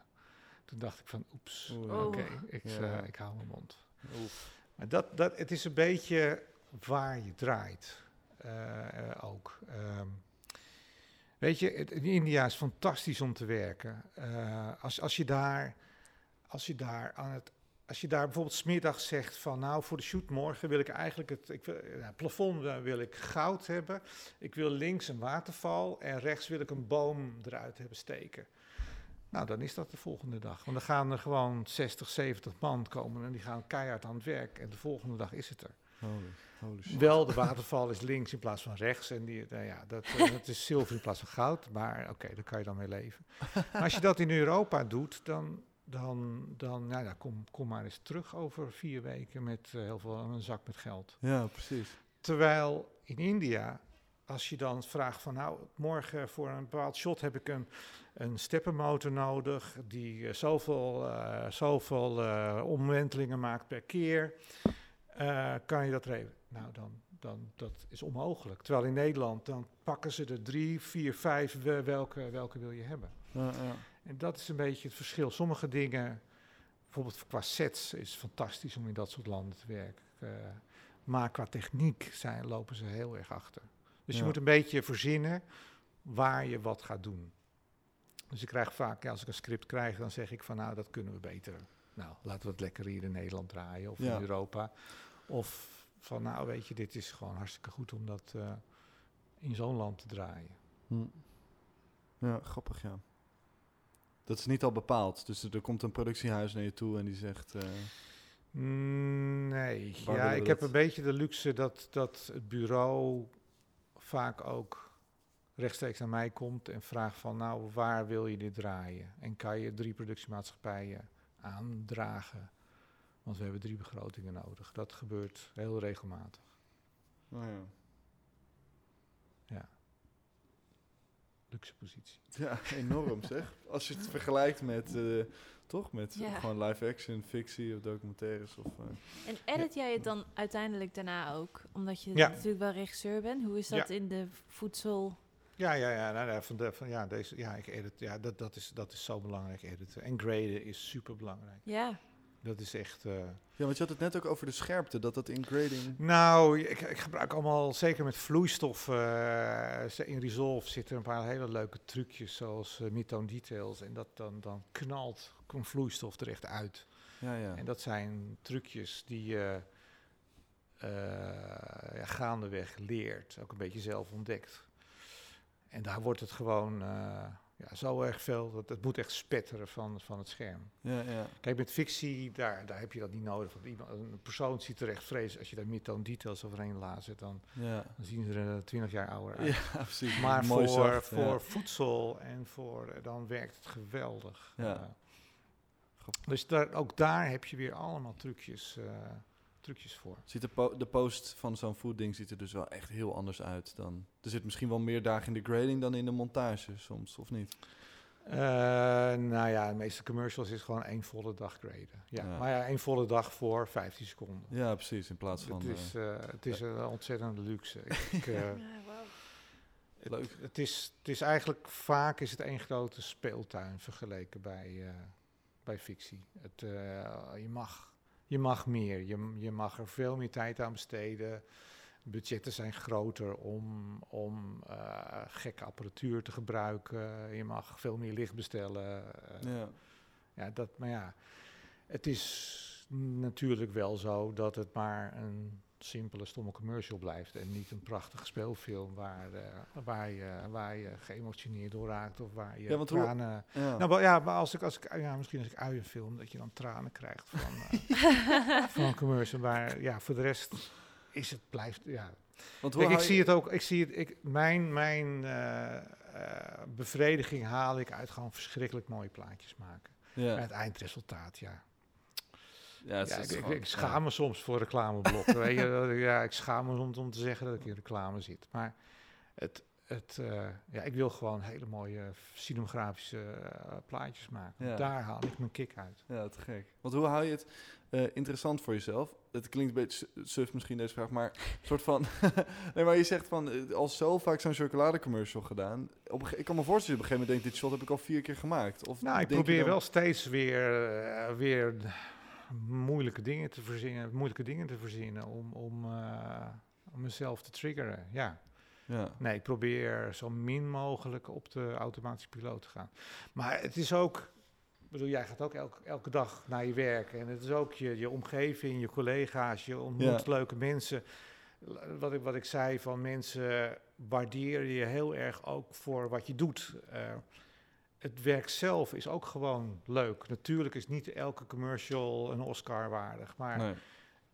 Toen dacht ik van, oeps, oké, ik, Ja. eh, ik hou mijn mond. Oef. Maar dat, dat, het is een beetje waar je draait ook. Ehm, Weet je, het- in India is fantastisch om te werken. Eh, als, als je daar, als je daar aan het, als je daar bijvoorbeeld smiddags zegt van, nou, voor de shoot morgen wil ik eigenlijk het, ik wil, plafond eh, wil ik goud hebben. Ik wil links een waterval en rechts wil ik een boom eruit hebben steken. Nou, dan is dat de volgende dag. Want dan gaan er gewoon 60, 70 man komen en die gaan keihard aan het werk. En de volgende dag is het er. Holy, holy shit. Wel, de waterval is links in plaats van rechts. En die, nou ja, dat, eh, dat is zilver in plaats van goud. Maar oké, daar kan je dan mee leven. Maar als je dat in Europa doet, dan, dan, dan nou, ja, kom, kom maar eens terug over vier weken met eh, heel veel een zak met geld. Ja, precies. Terwijl in India, als je dan vraagt van nou, morgen voor een bepaald shot heb ik een, een steppenmotor nodig die eh, zoveel, zoveel omwentelingen maakt per keer, eh, kan je dat regelen? Nou, dan, dan dat is onmogelijk. Terwijl in Nederland, dan pakken ze er drie, vier, vijf, we- welke, welke wil je hebben? Ja, ja. En dat is een beetje het verschil. Sommige dingen, bijvoorbeeld qua sets, is fantastisch om in dat soort landen te werken. Eh, maar qua techniek zijn, lopen ze heel erg achter. Dus je moet een beetje verzinnen waar je wat gaat doen. Dus ik krijg vaak, ja, als ik een script krijg, dan zeg ik van nou, dat kunnen we beter. Nou, laten we het lekker hier in Nederland draaien of in Europa. Of van nou, weet je, dit is gewoon hartstikke goed om dat eh, in zo'n land te draaien. Hm. Ja, grappig, ja. Dat is niet al bepaald. Dus er, er komt een productiehuis naar je toe en die zegt... eh, Mm, Nee, ja, ik heb een beetje de luxe dat, dat het bureau vaak ook rechtstreeks naar mij komt en vraagt van nou, waar wil je dit draaien? En kan je drie productiemaatschappijen aandragen? Want we hebben drie begrotingen nodig. Dat gebeurt heel regelmatig. oh ja. Luxe positie. Ja, enorm zeg. Als je het vergelijkt met, eh, toch? Met Ja. gewoon live action, fictie of documentaires of... eh, En edit jij het dan uiteindelijk daarna ook? Omdat je Ja. natuurlijk wel regisseur bent. Hoe is dat in de voedsel... Ja, ja, ja, nou, ja, van de, van, ja, deze, ja, ik edit, ja dat, dat, is, dat is zo belangrijk, editen. En graden is super belangrijk. Ja, Dat is echt... eh, Ja, want je had het net ook over de scherpte, dat dat in grading... Nou, ik, ik gebruik allemaal, zeker met vloeistof, eh, in Resolve zitten een paar hele leuke trucjes, zoals uh, Midtone Details. En dat dan, dan knalt een vloeistof er echt uit. Ja, ja. En dat zijn trucjes die je ja, gaandeweg leert, ook een beetje zelf ontdekt. En daar wordt het gewoon ja, zo erg veel, dat, het moet echt spetteren van, van het scherm. ja, ja. Kijk, met fictie, daar, daar heb je dat niet nodig. Want iemand, een persoon ziet er echt vrees. Als je daar midtone details overheen lazert, dan, Ja, dan zien ze er twintig jaar ouder uit. ja precies. Maar Mooi voor, zacht, voor voedsel en voor, eh, dan werkt het geweldig. Ja. Eh, dus daar, ook daar heb je weer allemaal trucjes, eh, trucjes voor. Ziet de, po- de post van zo'n food-ding ziet er dus wel echt heel anders uit dan... Er zit misschien wel meer dagen in de grading dan in de montage soms, of niet? Eh, nou ja, de meeste commercials is gewoon één volle dag graden. Ja, Ja. Maar ja, één volle dag voor 15 seconden. Ja, precies, in plaats van... het is, eh, eh, het is een ontzettende luxe. Ik, eh, ja Leuk. Het is, het is eigenlijk vaak is het één grote speeltuin vergeleken bij, eh, bij fictie. Het, eh, je, mag, je mag meer. Je, je mag er veel meer tijd aan besteden. Budgetten zijn groter om, om eh, gekke apparatuur te gebruiken. Je mag veel meer licht bestellen. Eh, ja. ja, dat, maar ja, het is natuurlijk wel zo dat het maar een simpele, stomme commercial blijft. En niet een prachtige speelfilm waar, eh, waar, je, waar je geëmotioneerd door raakt of waar je Ja, want hoe- tranen... ja. Nou, ja, maar als ik, als ik, ja, misschien als ik uien film, dat je dan tranen krijgt van, eh, van een commercial. Maar ja, voor de rest is het, blijft, ja, Want Kijk, ik zie het ook. Ik zie het. Ik, mijn mijn eh, bevrediging haal ik uit gewoon verschrikkelijk mooie plaatjes maken. Ja, het eindresultaat, ja. Ja, het ja is ik, ik, gewoon- ik schaam me soms voor reclameblokken. weet je, ja, ik schaam me om, om te zeggen dat ik in reclame zit. Maar het, het, eh, ja, ik wil gewoon hele mooie cinematografische eh, plaatjes maken. Ja. Daar haal ik mijn kick uit. Ja, te gek. Want hoe hou je het eh, interessant voor jezelf? Het klinkt een beetje su- suf misschien deze vraag, maar een soort van... nee, maar je zegt van, al zo vaak zo'n chocoladecommercial gedaan. Op ik kan me voorstellen, op een gegeven moment denk dit shot heb ik al vier keer gemaakt. Of Nou, ik probeer dan- wel steeds weer, weer moeilijke dingen te verzinnen, moeilijke dingen te verzinnen om, om, eh, om mezelf te triggeren. Ja. Ja. Nee, ik probeer zo min mogelijk op de automatische piloot te gaan. Maar het is ook, ik bedoel, jij gaat ook elke, elke dag naar je werk. En het is ook je, je omgeving, je collega's, je ontmoet Ja. leuke mensen. Wat ik, wat ik zei, van mensen waarderen je heel erg ook voor wat je doet. Eh, het werk zelf is ook gewoon leuk. Natuurlijk is niet elke commercial een Oscar waardig, maar Nee.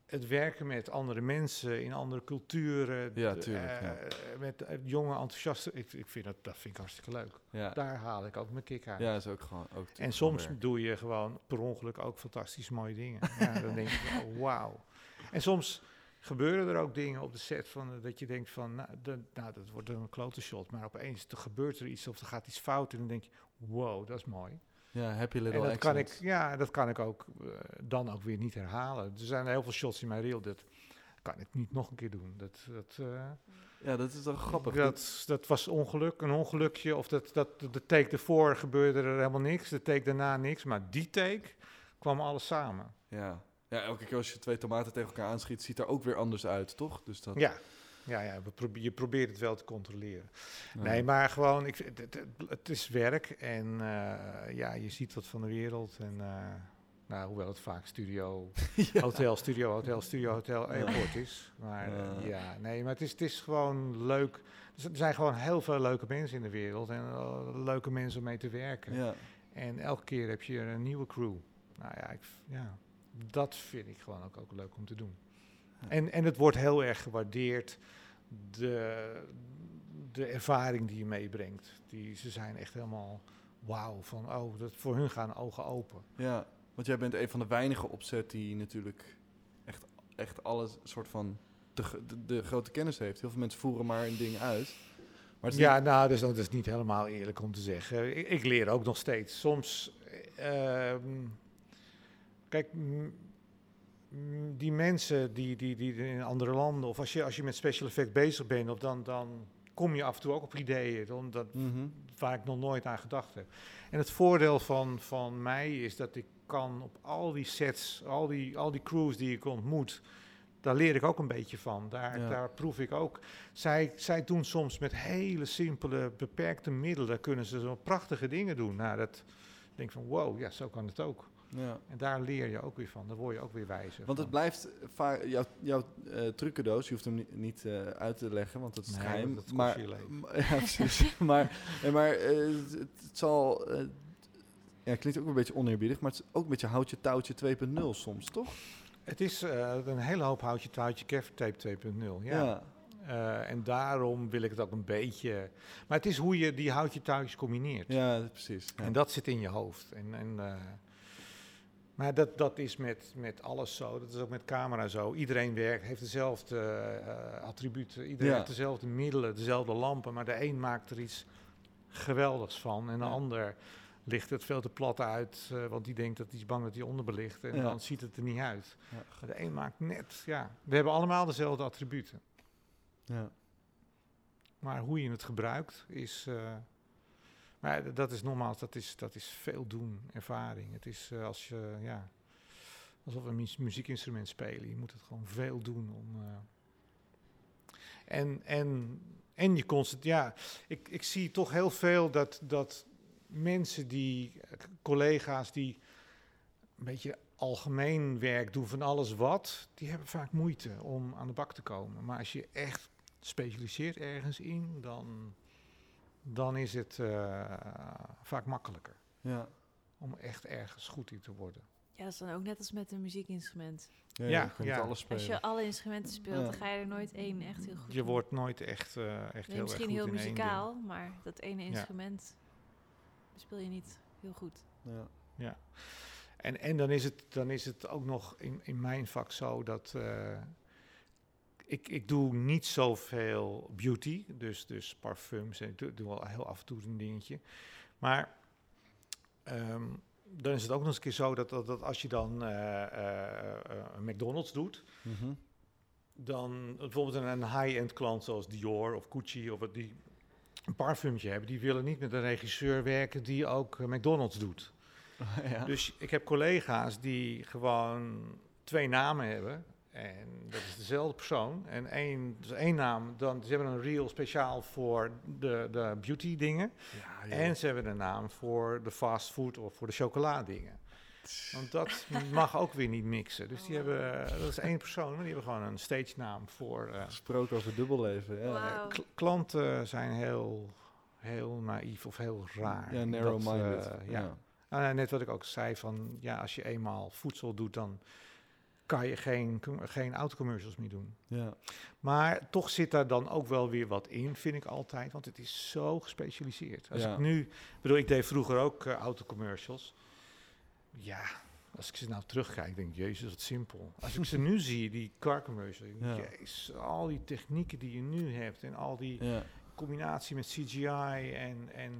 het werken met andere mensen in andere culturen, Ja, tuurlijk, eh, ja. met eh, jonge enthousiaste, ik, ik vind dat, dat vind ik hartstikke leuk. Ja. Daar haal ik ook mijn kick uit. ja, is ook gewoon. Ook en soms doe je gewoon per ongeluk ook fantastisch mooie dingen. ja, dan denk je, oh, wauw. En soms gebeuren er ook dingen op de set van, eh, dat je denkt van, nou, de- nou dat wordt een klote shot, maar opeens er gebeurt er iets of er gaat iets fout en dan denk je, wow, dat is mooi. Ja, happy En little dat kan ik, ja, dat kan ik ook eh, dan ook weer niet herhalen. Er zijn heel veel shots in mijn reel, dat kan ik niet nog een keer doen. Dat, dat, eh, Ja, dat is toch grappig. dat, dat was ongeluk, een ongelukje. Of dat, dat, de take ervoor gebeurde er helemaal niks, de take daarna niks. Maar die take kwam alles samen. Ja. ja, elke keer als je twee tomaten tegen elkaar aanschiet, ziet er ook weer anders uit, toch? Dus dat, Ja, ja, ja we je probeert het wel te controleren. ja. Nee, maar gewoon, ik, het, het, het is werk en eh, ja, je ziet wat van de wereld. En, eh, nou, hoewel het vaak studio, hotel, studio, hotel, studio, hotel, airport is. Maar eh, Ja. nee, maar het is, het is gewoon leuk. Dus er zijn gewoon heel veel leuke mensen in de wereld en leuke mensen om mee te werken. Ja. En elke keer heb je een nieuwe crew. Nou ja, ik, ja dat vind ik gewoon ook, ook leuk om te doen. En, en het wordt heel erg gewaardeerd, de, de ervaring die je meebrengt. Die, ze zijn echt helemaal wauw, van oh, dat, voor hun gaan ogen open. Ja, want jij bent een van de weinige opzet die natuurlijk echt, echt alles soort van de, de, de grote kennis heeft. Heel veel mensen voeren maar een ding uit. Maar Ja, niet- nou, dus dat is niet helemaal eerlijk om te zeggen. Ik, ik leer ook nog steeds. Soms, eh, ehm, kijk, die mensen die, die, die in andere landen, of als je, als je met special effect bezig bent, of dan, dan kom je af en toe ook op ideeën dan, dat, Mhm. waar ik nog nooit aan gedacht heb. En het voordeel van, van mij is dat ik kan op al die sets, al die, al die crews die ik ontmoet, daar leer ik ook een beetje van. Daar, Ja. daar proef ik ook. Zij, zij doen soms met hele simpele, beperkte middelen, kunnen ze zo prachtige dingen doen. Nou, dat ik denk van wow, ja, zo kan het ook. Ja. En daar leer je ook weer van. Daar word je ook weer wijzer Want het van. blijft vaak, jouw, jouw eh, trucendoos, je hoeft hem ni- niet eh, uit te leggen, want het is Nee, geheim. dat maar, je leven. m- ja, precies. maar eh, maar eh, het, het zal, eh, ja, het klinkt ook een beetje oneerbiedig, maar het is ook een beetje houtje touwtje 2.0 soms, toch? Het is eh, een hele hoop houtje touwtje Tape 2.0. Ja. ja. Eh, en daarom wil ik het ook een beetje. Maar het is hoe je die houtje touwtjes combineert. Ja, precies. Ja. En dat zit in je hoofd. En, en, eh, maar dat, dat is met, met alles zo. Dat is ook met camera zo. Iedereen werkt, heeft dezelfde eh, attributen. Iedereen Ja. heeft dezelfde middelen, dezelfde lampen. Maar de een maakt er iets geweldigs van. En de Ja. ander ligt het veel te plat uit. eh, want die denkt dat hij is bang dat hij onderbelicht. En Ja. dan ziet het er niet uit. De een maakt net, ja. We hebben allemaal dezelfde attributen. Ja. Maar hoe je het gebruikt is. eh, maar dat is nogmaals, dat is, dat is veel doen, ervaring. Het is eh, als je, ja, alsof een mu- muziekinstrument spelen. Je moet het gewoon veel doen om. eh, en, en, en je constant, ja, ik, ik zie toch heel veel dat, dat mensen die, eh, collega's die een beetje algemeen werk doen van alles wat, die hebben vaak moeite om aan de bak te komen. Maar als je echt specialiseert ergens in, dan, dan is het eh, vaak makkelijker Ja. om echt ergens goed in te worden. Ja, dat is dan ook net als met een muziekinstrument. Ja, Ja, je kunt ja. alles spelen. Als je alle instrumenten speelt, Ja. dan ga je er nooit één echt heel goed Je in. wordt nooit echt, eh, echt Nee, heel erg misschien goed heel muzikaal, maar dat ene instrument speel je niet heel goed. Ja. En, en dan, is het, dan is het ook nog in, in mijn vak zo dat eh, ik, ik doe niet zoveel beauty, dus, dus parfums en ik doe, doe wel heel af en toe een dingetje. Maar ehm, dan is het ook nog eens een keer zo dat, dat, dat als je dan een McDonald's doet, Mhm. dan bijvoorbeeld een, een high-end klant zoals Dior of Gucci of wat die een parfumtje hebben, die willen niet met een regisseur werken die ook eh, McDonald's doet. ja. Dus ik heb collega's die gewoon twee namen hebben En dat is dezelfde persoon. En één, dus één naam, dan, ze hebben een reel speciaal voor de, de beauty dingen. Ja, En ze hebben een naam voor de fast food of voor de chocoladingen. Want dat mag ook weer niet mixen. Dus die hebben, eh, dat is één persoon, maar die hebben gewoon een stage naam voor. eh, Gesproken over dubbelleven. Ja. Kl- klanten zijn heel, heel naïef of heel raar. Ja, narrow-minded. eh, ja. Nou, net wat ik ook zei, van ja, als je eenmaal voedsel doet, dan kan je geen, geen autocommercials meer doen. Ja. Maar toch zit daar dan ook wel weer wat in, vind ik altijd, want het is zo gespecialiseerd. Als Ja. ik nu, bedoel, ik deed vroeger ook eh, autocommercials. Ja, als ik ze nou terugkijk, denk ik, jezus, wat simpel. Als ik ze nu zie, die car commercials, Ja. jezus, al die technieken die je nu hebt en al die ja. combinatie met CGI en... en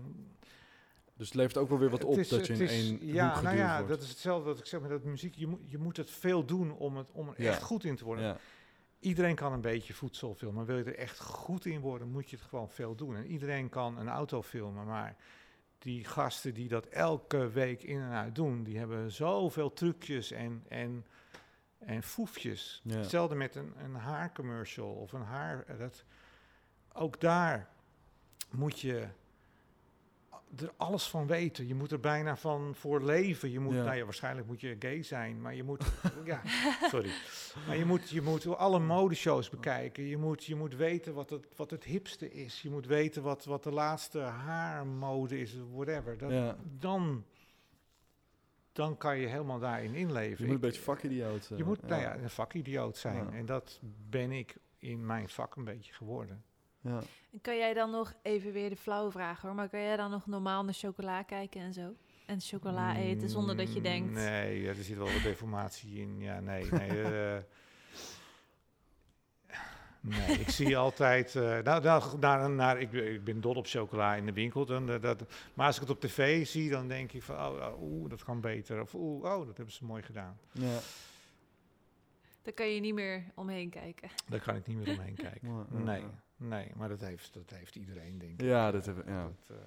Dus het levert ook wel weer wat op is- dat je in is- één Ja, hoek nou ja, wordt. dat is hetzelfde wat ik zeg met dat muziek. Je moet, je moet het veel doen om, het, om er Ja. echt goed in te worden. Ja. Iedereen kan een beetje voedsel filmen, maar wil je er echt goed in worden, moet je het gewoon veel doen. En iedereen kan een auto filmen, maar die gasten die dat elke week in en uit doen, die hebben zoveel trucjes en, en, en foefjes. Ja. Hetzelfde met een, een haarcommercial of een haar. Dat, ook daar moet je er alles van weten. Je moet er bijna van voor leven. Je moet, Ja. nou ja, waarschijnlijk moet je gay zijn, maar je moet, ja, sorry. Maar je moet, je moet alle modeshows bekijken. Je moet, je moet weten wat het, wat het hipste is. Je moet weten wat, wat de laatste haarmode is, whatever. Dat, Ja. Dan, dan kan je helemaal daarin inleven. Je moet een beetje vakidioot je moet nou ja, een vakidioot zijn. En dat ben ik in mijn vak een beetje geworden. Ja. En kan jij dan nog, even weer de flauwe vraag hoor, maar kan jij dan nog normaal naar chocola kijken en zo? En chocola eten zonder dat je Mm, denkt... Nee, er zit wel wat deformatie in. Ja, nee, nee. eh, nee, ik zie altijd... eh, nou, nou, naar, naar, ik, ben- ik ben dol op chocola in de winkel. Dan, eh, dat, maar als ik het op tv zie, dan denk ik van... Oh, oh, oeh, dat kan beter. Of oeh, oh, dat hebben ze mooi gedaan. Ja. Daar kan je niet meer omheen kijken. Daar kan ik niet meer omheen kijken. Nee. Nee, maar dat heeft, dat heeft iedereen, denk ik. Ja, dat hebben ja. Dat, eh,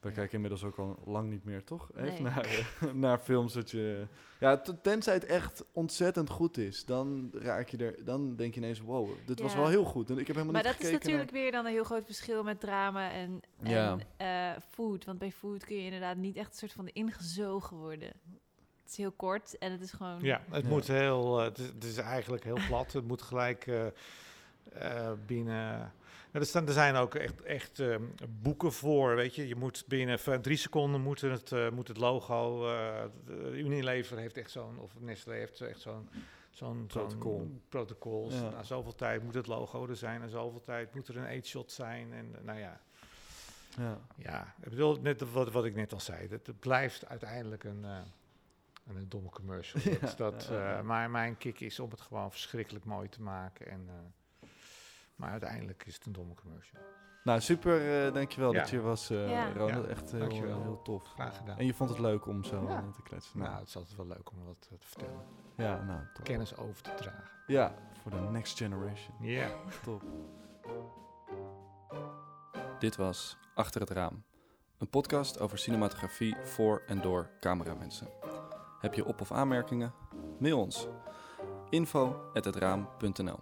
We Ja. kijken inmiddels ook al lang niet meer, toch? Even Nee. naar, eh, naar films dat je... Ja, tenzij het echt ontzettend goed is, dan raak je er... Dan denk je ineens, wow, dit was wel heel goed. En ik heb helemaal Maar niet dat is gekeken natuurlijk weer dan een heel groot verschil met drama en, en Ja. eh, food. Want bij food kun je inderdaad niet echt een soort van ingezogen worden. Het is heel kort en het is gewoon... Ja, het Ja. moet heel, eh, het, is, het is eigenlijk heel plat. Het moet gelijk eh, eh, binnen. Ja, er, staan, er zijn ook echt, echt eh, boeken voor, weet je. Je moet binnen drie seconden moet het, eh, moet het logo. eh, Unilever heeft echt zo'n, of Nestlé heeft echt zo'n zo'n Protocol. zo'n protocol. Ja. Na zoveel tijd moet het logo er zijn, en zoveel tijd moet er een eetshot zijn. En eh, nou ja, Ja. ja, ik bedoel, net wat, wat ik net al zei, het, het blijft uiteindelijk een, eh, een, domme commercial. Ja, Dat, eh, maar mijn kick is om het gewoon verschrikkelijk mooi te maken. En, eh, maar uiteindelijk is het een domme commercial. Nou, super, eh, dankjewel Ja. dat je er was, eh Ja. Ronald. Ja, Echt heel, dankjewel. eh, heel tof. Graag gedaan. En je vond het leuk om zo Ja. te kletsen. Nou, Nou, het is altijd wel leuk om wat te vertellen. ja, nou, top. Kennis over te dragen. Ja, voor de next generation. Ja. Top. Dit was Achter het Raam. Een podcast over cinematografie voor en door cameramensen. Heb je op- of aanmerkingen? Mail ons. info@hetraam.nl